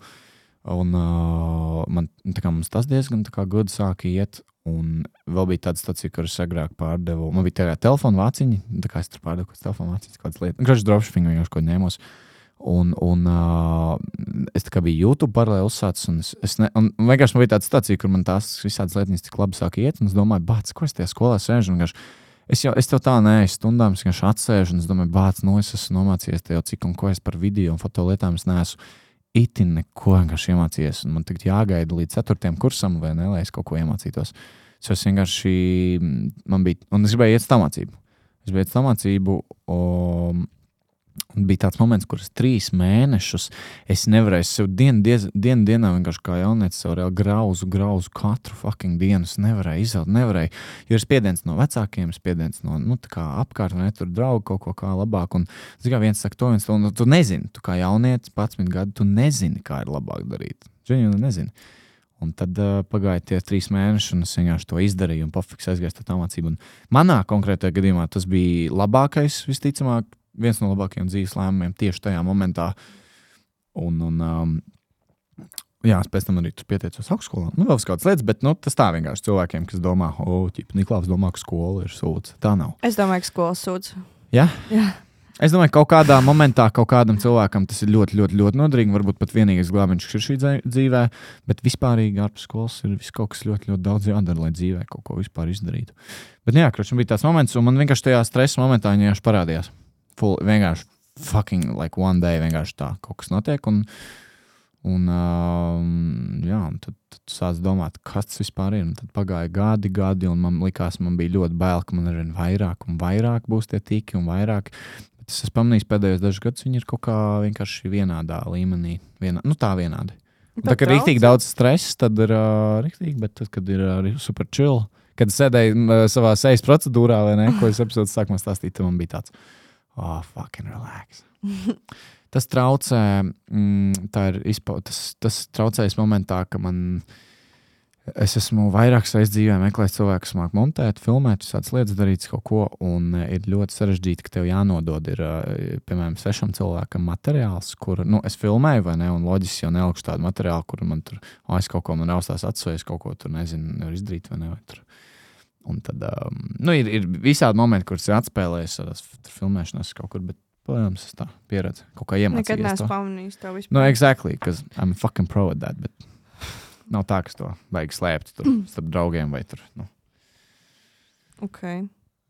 Un uh, man kā, tas diezgan gudri sāka iet. Un vēl bija tāda stācija, kuras agrāk pārdevu. Man bija tāda telefona vāciņa, tā kā es tur pārdevu kaut kādas telefona vāciņas, kādas lietas. Gražs dropshipping vienkārši ko ņēmos. Un, un uh, es tā kā biju YouTube paralēli uzsācis. Un es, es ne, un vienkārši man bija tāda stācija, kur man tās visādas lietas tik labi sāka iet. Un es domāju, bāc, ko es tajā skolā sēžu. Es jau es tā neesmu stundām, es vienkārši atsēžu un es domāju, bāc, no es esmu nomācījies te jau cik un ko es par video un fotolietām es neesmu itin neko vienkārši iemācījies. Man tagad jāgaida līdz ceturtajam kursam, vai ne, lai es kaut ko iemācītos. So es vienkārši, man bija, un es gribēju iet uz tā mācību. Es biju iet uz tā mācību, um, un bija tāds moments, kurus trīs mēnešus es nevarēju sev dienu, diez, dienu dienā vienkārši kā jaunietis sev reāli grauzu, grauzu katru fucking dienu. Es nevarēju izelt, nevarēju. Jo ir spiediens no vecākiem, spiediens no nu, tā kā apkārt, vai ne, tur draugi kaut ko kā labāk. Un, zin kā viens saka, to viens to, un tu nezini, tu kā jaunietis, 11 gadu, tu nezini, kā ir labāk darīt. Zini, nezini. Un tad uh, pagāja tie trīs mēneši, un es vienkārši to izdarīju, un pofiks aizgāju uz tā mācību. Un manā konkrētajā gadījumā tas bija labākais, visticamāk, viens no labākajiem dzīves lēmumiem tieši tajā momentā. Un, un, um, jā, es pēc tam arī pieteicos augstskolā. Nu, vēl kādas lietas, bet nu, tas tā vienkārši cilvēkiem, kas domā, o, oh, Niklaus domā, ka skola ir sūds. Tā nav. Es domāju, ka skolas sūdz. Ja? Jā. Es domāju, ka kaut kādā momentā kaut kādam cilvēkam tas ir ļoti, ļoti, ļoti noderīgi. Varbūt pat vienīgais glābiņš ir šī dzīvē, bet vispārīgi ārpus skolas ir kaut kas ļoti, ļoti daudz jādara, lai dzīvē kaut ko vispār izdarītu. Bet, nu jā, man bija tāds moments, un man vienkārši tajā stresa momentā viņa parādījās. Full, vienkārši fucking like one day vienkārši tā kaut kas notiek. Un, un, um, jā, un tad, tad sāc domāt, kas tas vispār ir. Un tad pagāja gadi, gadi, un man likās, man bija ļoti bail, ka man ar vien vairāk un vairāk būs tie tīki un vairāk. Bet es esmu pamanījis pēdējos dažus gadus, viņi ir kaut kā vienkārši vienādā līmenī. Vienā, nu, tā vienādi. Un Tā kā ir rīktīgi daudz stresa, tad ir uh, rīktīgi, bet tad, kad ir uh, super chill, kad sēdēju uh, savā sejas procedūrā, vai ne, ko es epizodes sākumā stāstīju, tad man bija tāds, oh, fucking relax. tas traucē, mm, tā ir izpau, tas, tas traucējas momentā, ka man. Es esmu vairākas reizes dzīvē meklējis cilvēku, kas māca montēt, filmēt, visādas lietas, darīt kaut ko. Un e, ir ļoti sarežģīti, ka tev jānodod, ir, e, piemēram, sešam cilvēkam materiāls, kur nu, es filmēju, vai ne? Un loģiski jau nelikšu tādu materiālu, kur man tur aiz kaut ko man raustās atsvēs, kaut ko tur nezinu, nevar izdarīt vai ne. Vai tur. Un tad um, nu, ir, ir visādi momenti, kurus ir atspēlējis ar filmēšanās kaut kur. Bet, Protams, tas tā pieredze. Kaut kā iemācīties. Nekad neesmu pamanījis to vispār. No, exactly, because I'm fucking pro at that. Bet nav tā, ka es to vajag slēpt tur starp draugiem vai tur. Nu. Okay.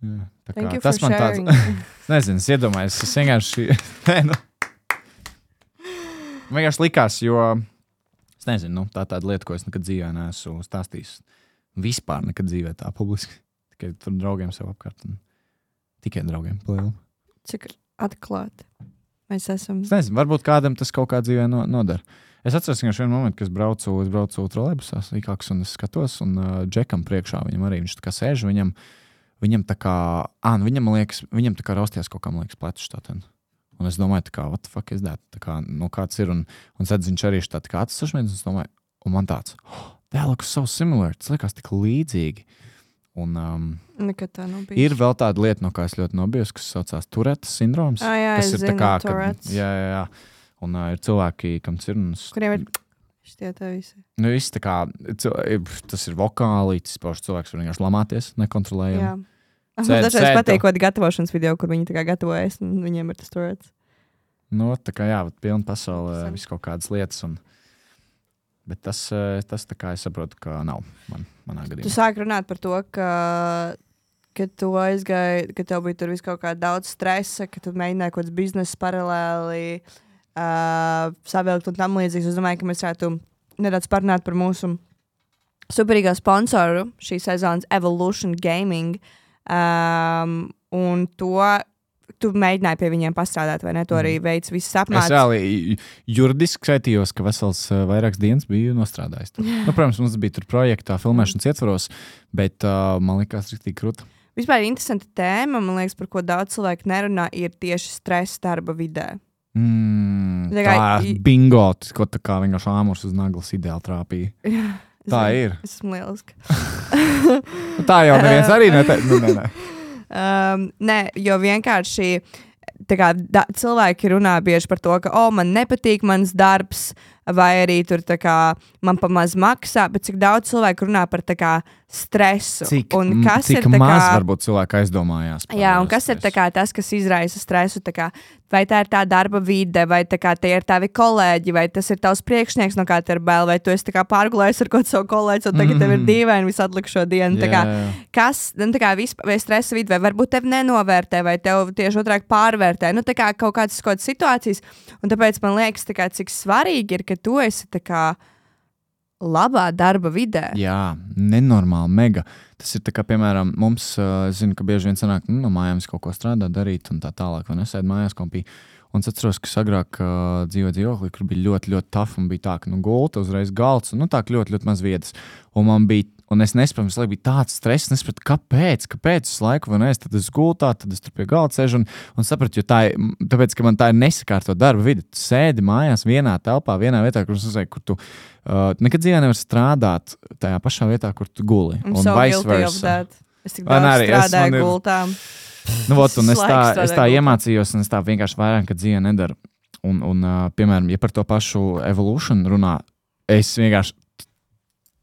Jā, tā Thank kā, tas man sharing. tāds, es nezinu, es iedomājos, es vienkārši. Nē, nu. Man vienkārši likās, jo es nezinu, nu, tā ir tāda lieta, ko es nekad dzīvē neesmu stāstījis. Vispār nekad dzīvē tā publiski. Tikai tur draugiem sev apkārt. Un tikai draugiem. Plielu. Cik atklāti mēs esam. Es nezinu, varbūt kādam tas kaut kā dzīvē no, nodara. Es atceros, ka vienā momentā, kad es braucu, es braucu trolēļbusā, īkāks, un es skatos, un uh, džekam priekšā viņam arī viņš tā kā sēž. Viņam, viņam tā kā, ah, nu, viņam liekas, viņam tā kā rausties kaut man liekas, ten. Un es domāju, tā kā, what the fuck is that? Tā kā, nu, kāds ir, un, un tad viņš arī ir tā, tā kā atsašmies, un es domāju, un man tāds, oh, that looks so similar, tas liekas tik līdzīgi. Un, um, Nekad tā nav bijusi. ir vēl tāda lieta, no kā es ļoti nobijos, kas saucās Turetas sindroms. Ah, jā, es ir tā zinu, kā, Tourette's. jā, jā, jā. Un uh, ir cilvēki, kam ir. un Kuriem ir šitie te visi? Nu, viss tā kā, tas ir vokāli, tas pašs cilvēks var vienkārši lamāties, nekontrolējami. Jā. Man dažreiz patīk kādi gatavošanas video, kur viņi tā kā gatavojas, un viņiem ir tas turēts. Nu, tā kā jā, bet pilna pasaule, Interesanti. vis kaut kādas lietas. Un, bet tas, eh, tas tā kā es saprotu, ka nav man, manā Tu gadījumā. sāk runāt par to, ka, ka tu aizgāji, ka tev bija tur vis kaut kā daudz stresa, ka tu mēģināji kaut kādas biznesa paralēli uh, savilkt un tam līdzīgs. Es domāju, ka mēs varētu nedaudz parunāt par mūsu superīgā sponsoru šī sezonas Evolution Gaming. Um, un to tu mēģināji pie viņiem pastrādāt, vai ne? To arī veids visas Es apmācības. reāli juridiski skaitījos, ka vesels eh, vairākas dienas biju nostrādājis. Nu, protams, mums bija tur projektā, filmēšanas ietvaros, bet uh, man liekas, tas tik krūti. Vispār interesanta tēma, man liekas, par ko daudz cilvēku nerunā, ir tieši stress darba vidē. Mm, Tā kā bingo, ko tā kā vienkārši āmurs uz naglas ideāli trāpīja. Es Tā zinu, ir. Es esmu lieliska. Nu, tā jau neviens arī neteica. Nu, nē, nē. Um, nē, jo vienkārši kā, da, cilvēki runā bieži par to, ka, oh, man nepatīk mans darbs, vai arī tur kā, man pamaz maksā, bet cik daudz cilvēku runā par kā, stresu. Cik, un kas cik ir tā maz kā, varbūt cilvēki aizdomājās? Jā, un kas ir stresu? kā, tas, kas izraisa stresu? Kā, vai tā ir tā darba vide, vai kā, tie ir tavi kolēģi, vai tas ir tavs priekšnieks, no kā tev ir bail, vai tu esi kā pārgulējis ar kaut savu kolēģi, un tagad mm -hmm. tev ir Mhm. dīvaini visu atlikušo dienu. Jā, Kā, jā. kas nu, kā, vispār, vai stresa vidi, vai varbūt tevi nenovērtē, vai tev tieši otrādi pārvērtē. Nu, kā kaut kādas, situācijas. Un tāpēc man liekas, kā, cik svarīgi ir, ka tu esi tā kā labā darba vidē. Jā, nenormāli, mega. Tas ir kā, piemēram, mums, zinu, ka bieži vien sanāk, nu, no mājām es kaut ko strādāju, darīt un tā tālāk, es sēdu mājās kompī. Un es atceros, ka agrāk uh, dzīvoju dzīvoklī, kur bija ļoti, ļoti tafa un bija tā, ka nu, gulta uzreiz galds un nu, tā ka ļoti, ļoti maz vietas. Un man bija, un es nesaprotu, laiku bija tāds stress, nesaprotu, kāpēc, kāpēc es laiku vai nē, es tad es gultā, tad es tur pie galda sēžu un, un sapratu, jo tā ir, tāpēc, ka man tā ir nesakārtot darba vide. Tu sēdi mājās vienā telpā, vienā vietā, kur, es uzreiz, kur tu uh, nekad dzīvē nevar strādāt tajā pašā vietā, kur tu guli. Un Un so vice versa. Es tik daudz arī? Es- strādāju gultā. Nu, vot, es tā, es tā iemācījos, un es tā vienkārši vairāk dzīvē nedaru. Un, un uh, piemēram, ja par to pašu evolūciju runā, es vienkārši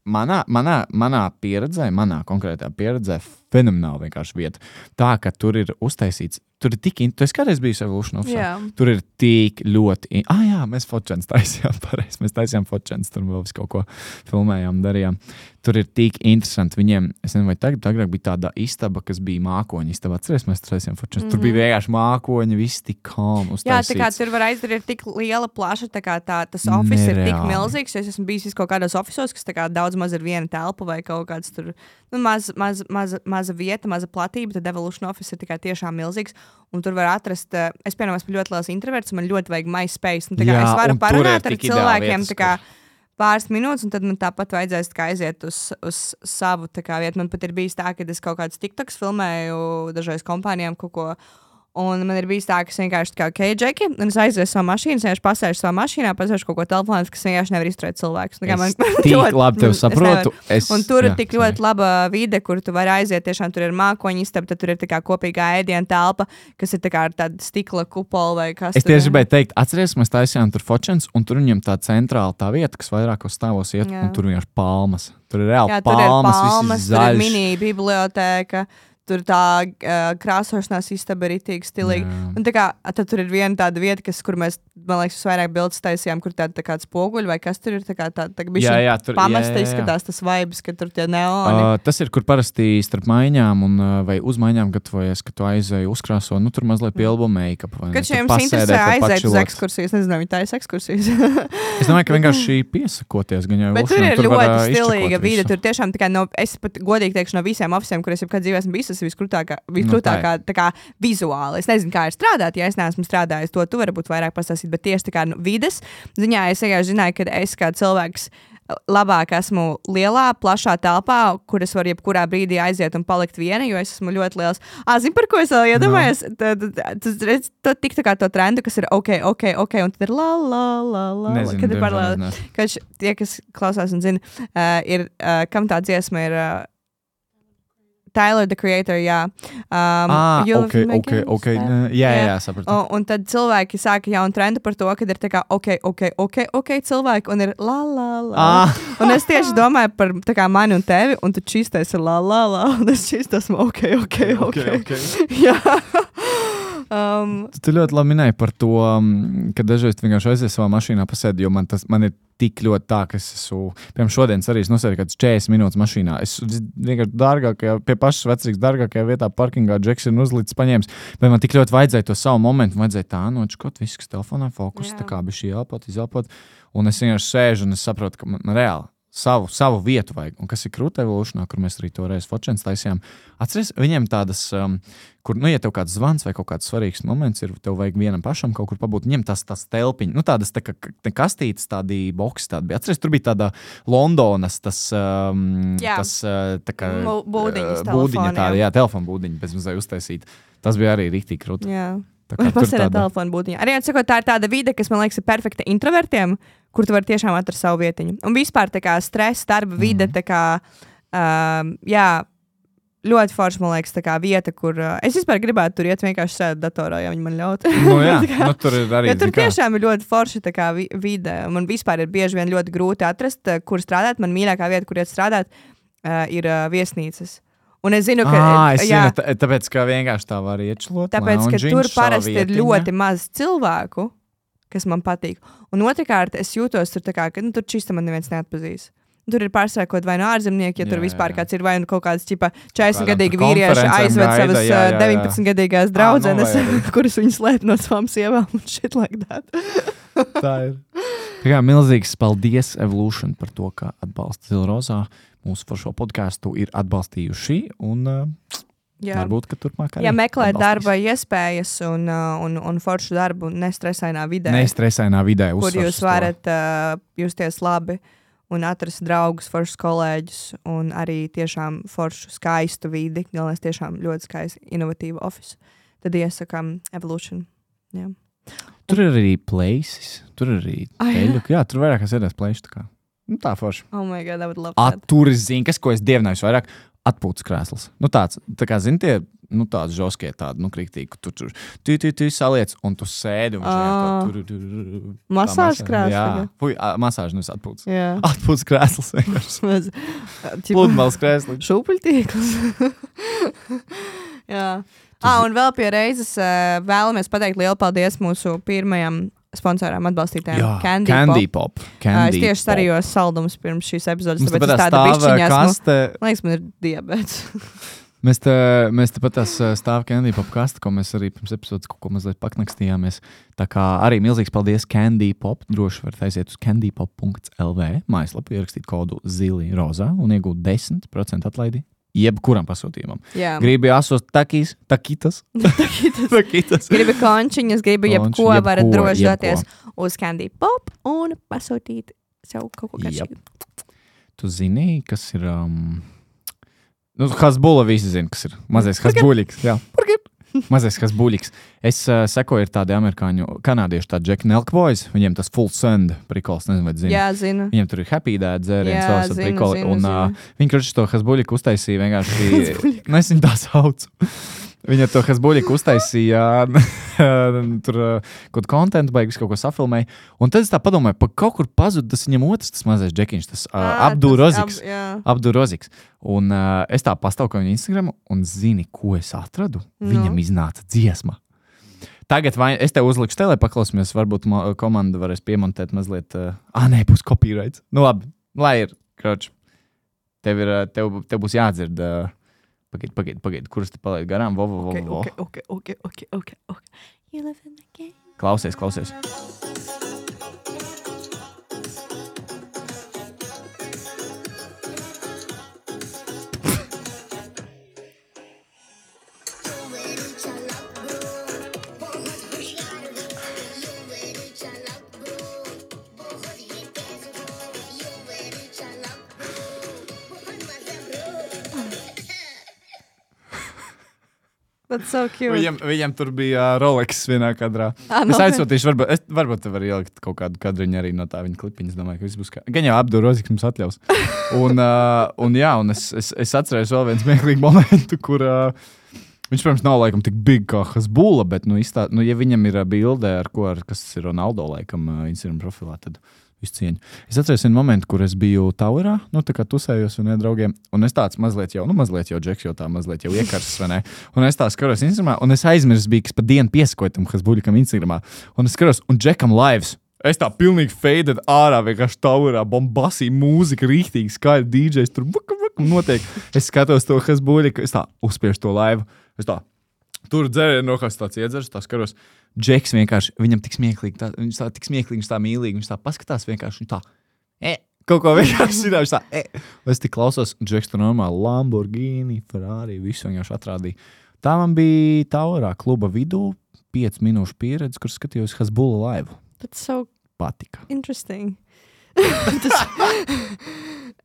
manā, manā, manā pieredzē, manā konkrētā pieredzē, fenomenāla vienkārši vieta. Tā, ka tur ir uztaisīts, tur ir tik, in- tu esi kādreiz bijis Evolution Office? Jā. Tur ir tik ļoti. in- Ah, jā, mēs fotografējām, taisījām, pareizi. Mēs taisījām fotografējām, tur vēl visu kaut ko filmējām, darījām. Tur ir tik interesanti. Viņiem, es nezinu, vai tagad, agrāk bija tāda istaba, kas bija mākoņa istaba. Atcerieties, mēs tur taisījām fotografējām. Tur bija vienkārši mākoņi, viss tik kalni. Mhm. Jā, tā kā tur var aiziet, ir tik liela plaša, tā kā tā, tas oficiāls ir tik milzīgs. Es esmu bijis kaut kādos oficiālos, kas kā daudz maz ir viena telpa vai kaut kāds tur nu, maz, maz, maza, maza vieta, maza platība. Tad Evolution Office ir tikai tiešām milzīgs. Un tur var atrast, eh, es piemēram esmu ļoti liels introverts, man ļoti vajag MySpace. Nu, tā kā Jā, es varu parunāt ar cilvēkiem. vietas, kā, Pāris minūtes, un tad man tāpat vajadzēs aiziet uz, uz savu vietu. Man pat ir bijis tā, ka es kaut kādus TikToks filmēju dažreiz kompānijām kaut ko. Un man ir bijis tā, ka es vienkārši kā keidžeki, un es aizēju savā mašīnā, es vienkārši pasēžu savā mašīnā, pasēžu kaut ko telefonā, kas vienkārši nevar izturēt cilvēkus. Tā kā man ļoti- labi tevi es saprotu. nevaru. Es, Un tur ir jā, tik sorry. ļoti laba vide, kur tu vari aiziet. Tiešām tur ir mākoņi istaba, tad tur ir tā kā kopīgā ēdienu telpa, kas ir tā kā ar tādu stikla kupolu vai kas Es tieši ir. gribēju teikt, atcerieties, mēs taisījām tur focens, un tur viņam tā centrāla tā vieta, kas vairāk uz stāvos iet, Jā. un tur vienkārši palmas. Tur ir reāli Jā, tur ir palmas, palmas, viss tur ir zaļš. mini biblioteka. Tur tā uh, krāsošanās istaba ir itī stilīga. Jā. Un tā kā, tad tur ir viena tāda vieta, kas, kur mēs, man liekas, vairāk bildes taisījām, kur tāda tā kā spoguļi vai kas tur ir. Tā kā tā, tā Jā, bišķiņ jā, tur jā, jā, jā. izskatās tas vibes, ka tur tie neoni. Uh, tas ir, kur parasti starp maiņām un, vai uzmaiņām gatavojies, ka tu aizēji uzkrāso, nu tur mazliet pielabo make-up. vai ne, Kad tur šiem interesē aiziet uz ekskursijas, nezinu, vai tā ir ekskursijas. Es domāju, ka vienkārši piesakoties gan jau Bet tur ir ļoti stilīga vide. Tur tiešām tā kā no, es pat godīgi teikšu, no visiem oficiāliem, kuriem jebkad dzīvē esmu bijis, tas ir viskrūtākā, viskrūtākā tā kā vizuāli. Es nezinu, kā ir strādāt, ja es neesmu strādājis to, tu varbūt vairāk pastāstīt, bet tieši tā kā nu, vides ziņā es vienkārši zināju, ka es kā cilvēks. Labāk esmu lielā, plašā telpā, kur es varu jebkurā brīdī aiziet un palikt viena, jo es esmu ļoti liels. Ah, zini, par ko es vēl iedomājos? Tad tu redz to tik tā kā to trendu, kas ir ok, ok, ok, un tad ir la, la, la, la. Nezinu, kad ir paralēli tie, kas klausās un zina, uh, ir, uh, kam tā dziesma ir. Uh, Tyler, the creator, jā. Um, Ah, ok, ok, ok. nē, Jā, jā, jā sapratu. Un, un tad cilvēki sāka jaunu trendu par to, ka ir tā kā ok, ok, ok, ok, cilvēki, un ir la, la, la. Ah. Un es tieši domāju par tā kā mani un tevi, un tu čīstais ir la, la, la, un es čīstos ok, ok, ok. ok. jā. um, Tu ļoti labi minēji par to, um, ka dažreiz vienkārši aizies savā mašīnā pasēdi, jo man tas man ir tik ļoti tā, ka es esmu, piemēram, šodien arī nosēdu kāds 40 minūtes mašīnā. Es vienkārši dārgākajā, pie pašas vecākas, dārgākajā vietā, parkingā, džeks ir uzlicis paņēmis. Bet man tik ļoti vajadzēja to savu momentu, vajadzēja tā nočkot, viss, kas telefonā fokus, Jā. tā kā bija šī elpot, izelpot. Un es vienkārši sēžu un es saprotu, ka man, man reāli. Savu, savu vietu vajag. Un kas ir krūta evolūcijā, kur mēs arī toreiz Falčēns taisījām. Atcerieties, viņiem tādas, um, kur, nu, ja tev kāds zvans vai kaut kāds svarīgs moments ir, tev vajag vienam pašam kaut kur pabūt. Viņiem tas, tas telpiņš, nu, tādas tā kā ka- kastītes, tādi boxi. Tādi bija. Atcerieties, tur bija tāda Londonas, tas, um, Jā. tas uh, tā kā būdiņas uh, būdiņa, tāda, jā, telefona būdiņa, bez mazliet uztaisīta. Tas bija arī rīktīgi krūti. Vai pasēdēt tāda- telefonu būtiņā. Arī atsakot, tā ir tāda vide, kas man liekas, ir perfekta introvertiem, kur tu vari tiešām atrast savu vietiņu. Un vispār tā kā stresa, darba vide, Mhm. tā kā, um, jā, ļoti forša, man liekas, tā kā vieta, kur uh, es vispār gribētu tur iet vienkārši sēdēt datorā, ja viņi man ļautu. Nu, jā, kā- nu, tur ir arī. Jo tur tiešām ir ļoti forša kā vi- vide. Man vispār ir bieži vien ļoti grūti atrast, uh, kur strādāt. Man mīļākā vieta, kur iet strādāt, uh, ir uh, viesnīcas. Un es zinu, ka, Ah, es jā, zinu, tā- tāpēc, ka vienkārši tā var iečlot. Tāpēc, ka tur parasti ir ļoti maz cilvēku, kas man patīk. Un otrkārt, es jūtos tur tā kā, ka nu, tur čista man neviens neatpazīst. Tur ir pārsvarā kaut vai no ārzemnieki, ja tur Jā, vispār jā. kāds ir vai nu kaut kāds čipa 40 kādām gadīgi tur vīrieši konferencēm aizved savas jā, jā, jā. 19 gadīgās draudzenes, vai arī. kuras viņi slēp no savām sievām un like that. Tā ir. Tā kā milzīgs paldies Evolution par to, ka atbalsta Zilrozā. Mūsu par šo podkāstu ir atbalstījuši. Un uh, Jā. varbūt, ka turpmāk arī Ja meklējat darba iespējas un, uh, un, un foršu darbu nestresainā vidē, Neizstresainā vidē, kur jūs varat uh, justies labi un atrast draugus, foršus kolēģus un arī tiešām foršu, skaistu vidi. Galvenais, tiešām ļoti skaisti, inovatīvu oficiālu. Tad iesakām Evolution. Jā. Tur ir arī places, tur ir arī Ah, jā. teļu. Jā, tur vairāk kas ēdās places. Nu, tā forši. Oh, my God, I would love that. At, tur ir zina, kas, ko es dievināju vairāk. Atpūtas krēsls. Nu, tāds, tā kā zini, tie nu, tādi žoskie, tādi, nu, krītīgi. Tu tur tu, tu, tu saliec un tu sēdi. Un Ah. ah. tur tur Masāžas krēsls Jā? Fui, ā, masāžas, nevis atpūtas. Jā. Atpūtas krēsls. Pludmales krēsls. Šūpuļtīkls. Jā. Ah, un vēl pie reizes uh, vēlamies pateikt lielu paldies mūsu pirmajam sponsoram, atbalstītājam, Candy, Candy Pop. Pop. Uh, es Candy tieši starījos saldumus pirms šīs epizodes, tāpēc tāpat es tādu bišķiņā esmu. kaste. Man liekas, man ir diabetes. Mēs, te, mēs tepat stāvam Candy Pop kaste, ko mēs arī pirms epizodes kaut ko mazliet paknakstījāmies. Tā kā arī milzīgs paldies Candy Pop. Droši varat aiziet uz candypop.lv mājaslapu, ierakstīt kodu zili rozā un iegūt 10% atlaidi jebkuram pasūtījumam. Jā. Gribu asos takīs, takitas. takitas. Gribu končiņas, gribu Konči, jebko, jebko, varat droši doties uz Candy Pop un pasūtīt sev kaut ko garšīgu. Tu zini, kas ir. Um... Nu, Hasbula visi zina, kas ir. Mazais Hasbuļīgs. Mazais Hasbuļīgs. Es uh, sekoju, ir tādi amerikāņu, kanādiešu, tādi Jack Nelkboys. Viņiem tas full send prikols, nezinu, vai zini. Jā, zinu. Viņam tur ir happy dad dzēriens, esam zinu, prikoli. zinu, Un uh, viņi, kurš to Hasbuļīgu uztaisīja, vienkārši. Nu, es viņu tā saucu. Viņa to Hasbuļīgu uztaisīja, tur uh, kaut kādu kontekstu, beigas kaut ko safilmēja. Un tad es tā domāju, pa kaut kur pazuda tas viņam otrs, tas mazais džekiņš, tas ab- jā. Abdūroziks. Un uh, es tā pastāvu viņa Instagram, un zini, ko es atradu? Nu? Viņam iznāca dziesma. Tagad vai, es tev uzlikšu te, lai paklausīsimies. Varbūt komanda varēs piemontēt mazliet. Uh, ah, nē, būs copyright. Nu, labi, lai ir. Kroč. Tev, ir, tev, tev būs jādzird. Uh, Pagaid, pagaid, pagaid, kurš te palaid garām? Vo, vo, vo, Okay, vo. okay, okay, okay, okay, okay, okay. You live in the game. Klausies, klausies. That's so cute. Viņam, viņam tur bija Rolex vienā kadrā. Ah, Es nopietni? aizsūtīšu, varbūt, es, varbūt te var ielikt kaut kādu kadriņu arī no tā viņa klipiņa. Es domāju, ka viss būs kā. Gan jau apdūroziks mums atļaus. Un, uh, un jā, un es, es, es atceros vēl vienu smieklīgu momentu, kur uh, viņš, protams, nav laikam tik big kā Hasbula, bet, nu, izstā, nu ja viņam ir bilde, ar ko, ar, kas ir Ronaldo, laikam, Instagram profilā, tad visu cieņu. Es atceros vienu momentu, kur es biju Towerā, nu, tā kā tusējos un draugiem, un es tāds mazliet jau, nu, mazliet jau džeks, jau tā mazliet jau iekarsts, vai ne? Un es tā skatos Instagramā, un es aizmirsu, bija, kas pa dienu piesakoju tam Hasbuļikam Instagramā, un es skatos, un džekam lives. Es tā pilnīgi faded ārā, vienkārši taurā, bombasī, mūzika, rīktīgi skaļa, DJs tur vaka, vaka, notiek. Es skatos to Hasbuļiku, es tā uzspiežu to laivu. Es tā, tur dzērienu no kas tāds iedzers, tā skatos. Džeks vienkārši, viņam tik smieklīgi, tā, viņš tā tik smieklīgi, viņš tā mīlīgi, viņš tā paskatās vienkārši, viņš tā, e, kaut ko vienkārši zina, viņš tā, e. Es tik klausos, Džeks tur normāli Lamborghini, Ferrari, visu vienkārši atrādīja. Tā man bija taurā kluba vidū, 5 minūšu pieredze, kur skatījos Hasbula laivu. That's so Patika. interesting. Tas...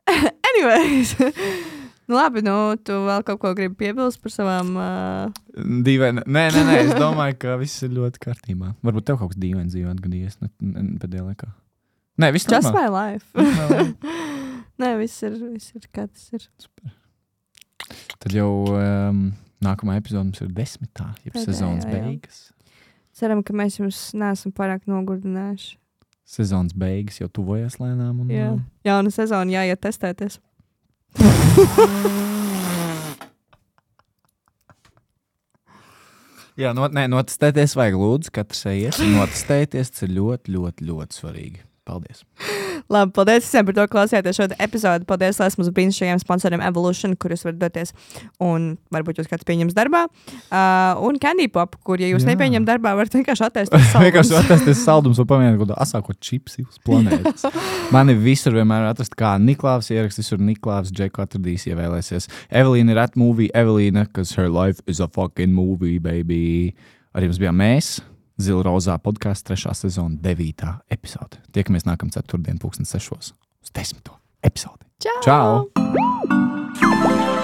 Anyways. Nu, labi, nu, tu vēl kaut ko gribi piebilst par savām. Uh... Dīvaini. Nē, nē, nē, es domāju, ka viss ir ļoti kārtībā. Varbūt tev kaut kas dīvains dzīvē atgadījies ne- ne- pēdējā laikā. Nē, viss Just normāli. my life. Nē, viss ir, viss ir kā tas ir. Tad jau um, nākamā epizode mums ir desmitā, Pēdējā, sezonas jā. beigas. Ceram, ka mēs jums neesam pārāk nogurdinājuši. Sezonas beigas jau tuvojas lēnām. Un, Jā, jauna sezona, jāiet testēties. Jā, not, nē, notestēties vajag lūdzu, katrs ejiet. Notestēties tas ir ļoti, ļoti, ļoti svarīgi. Paldies! Labi, paldies visiem par to, ka klausījāties šo epizodi. Paldies Lēs mūsu brīnišķīgajiem sponsoriem Evolution, kurus varat doties un varbūt jūs kāds pieņems darbā. Uh, un Candy Pop, kur, ja jūs Jā. nepieņemat darbā, varat vienkārši attēlot Vienkārši atrasties saldums un pamēģināt kaut kādu asāko čipsi uz planētas. Mani visur vienmēr atrast, kā Niklaus ierakstīs, visur Niklaus Džeku atradīs, ja vēlēsies. Evelīna ir at movie, Evelīna, kas her life is a fucking movie, baby. Arī mums bija mēs. Zilrauzā podkāstu trešā sezona, devītā epizode. Tiekamies nākamā ceturtdienā, pūkstens sešos uz desmito epizodi. Čau! Čau!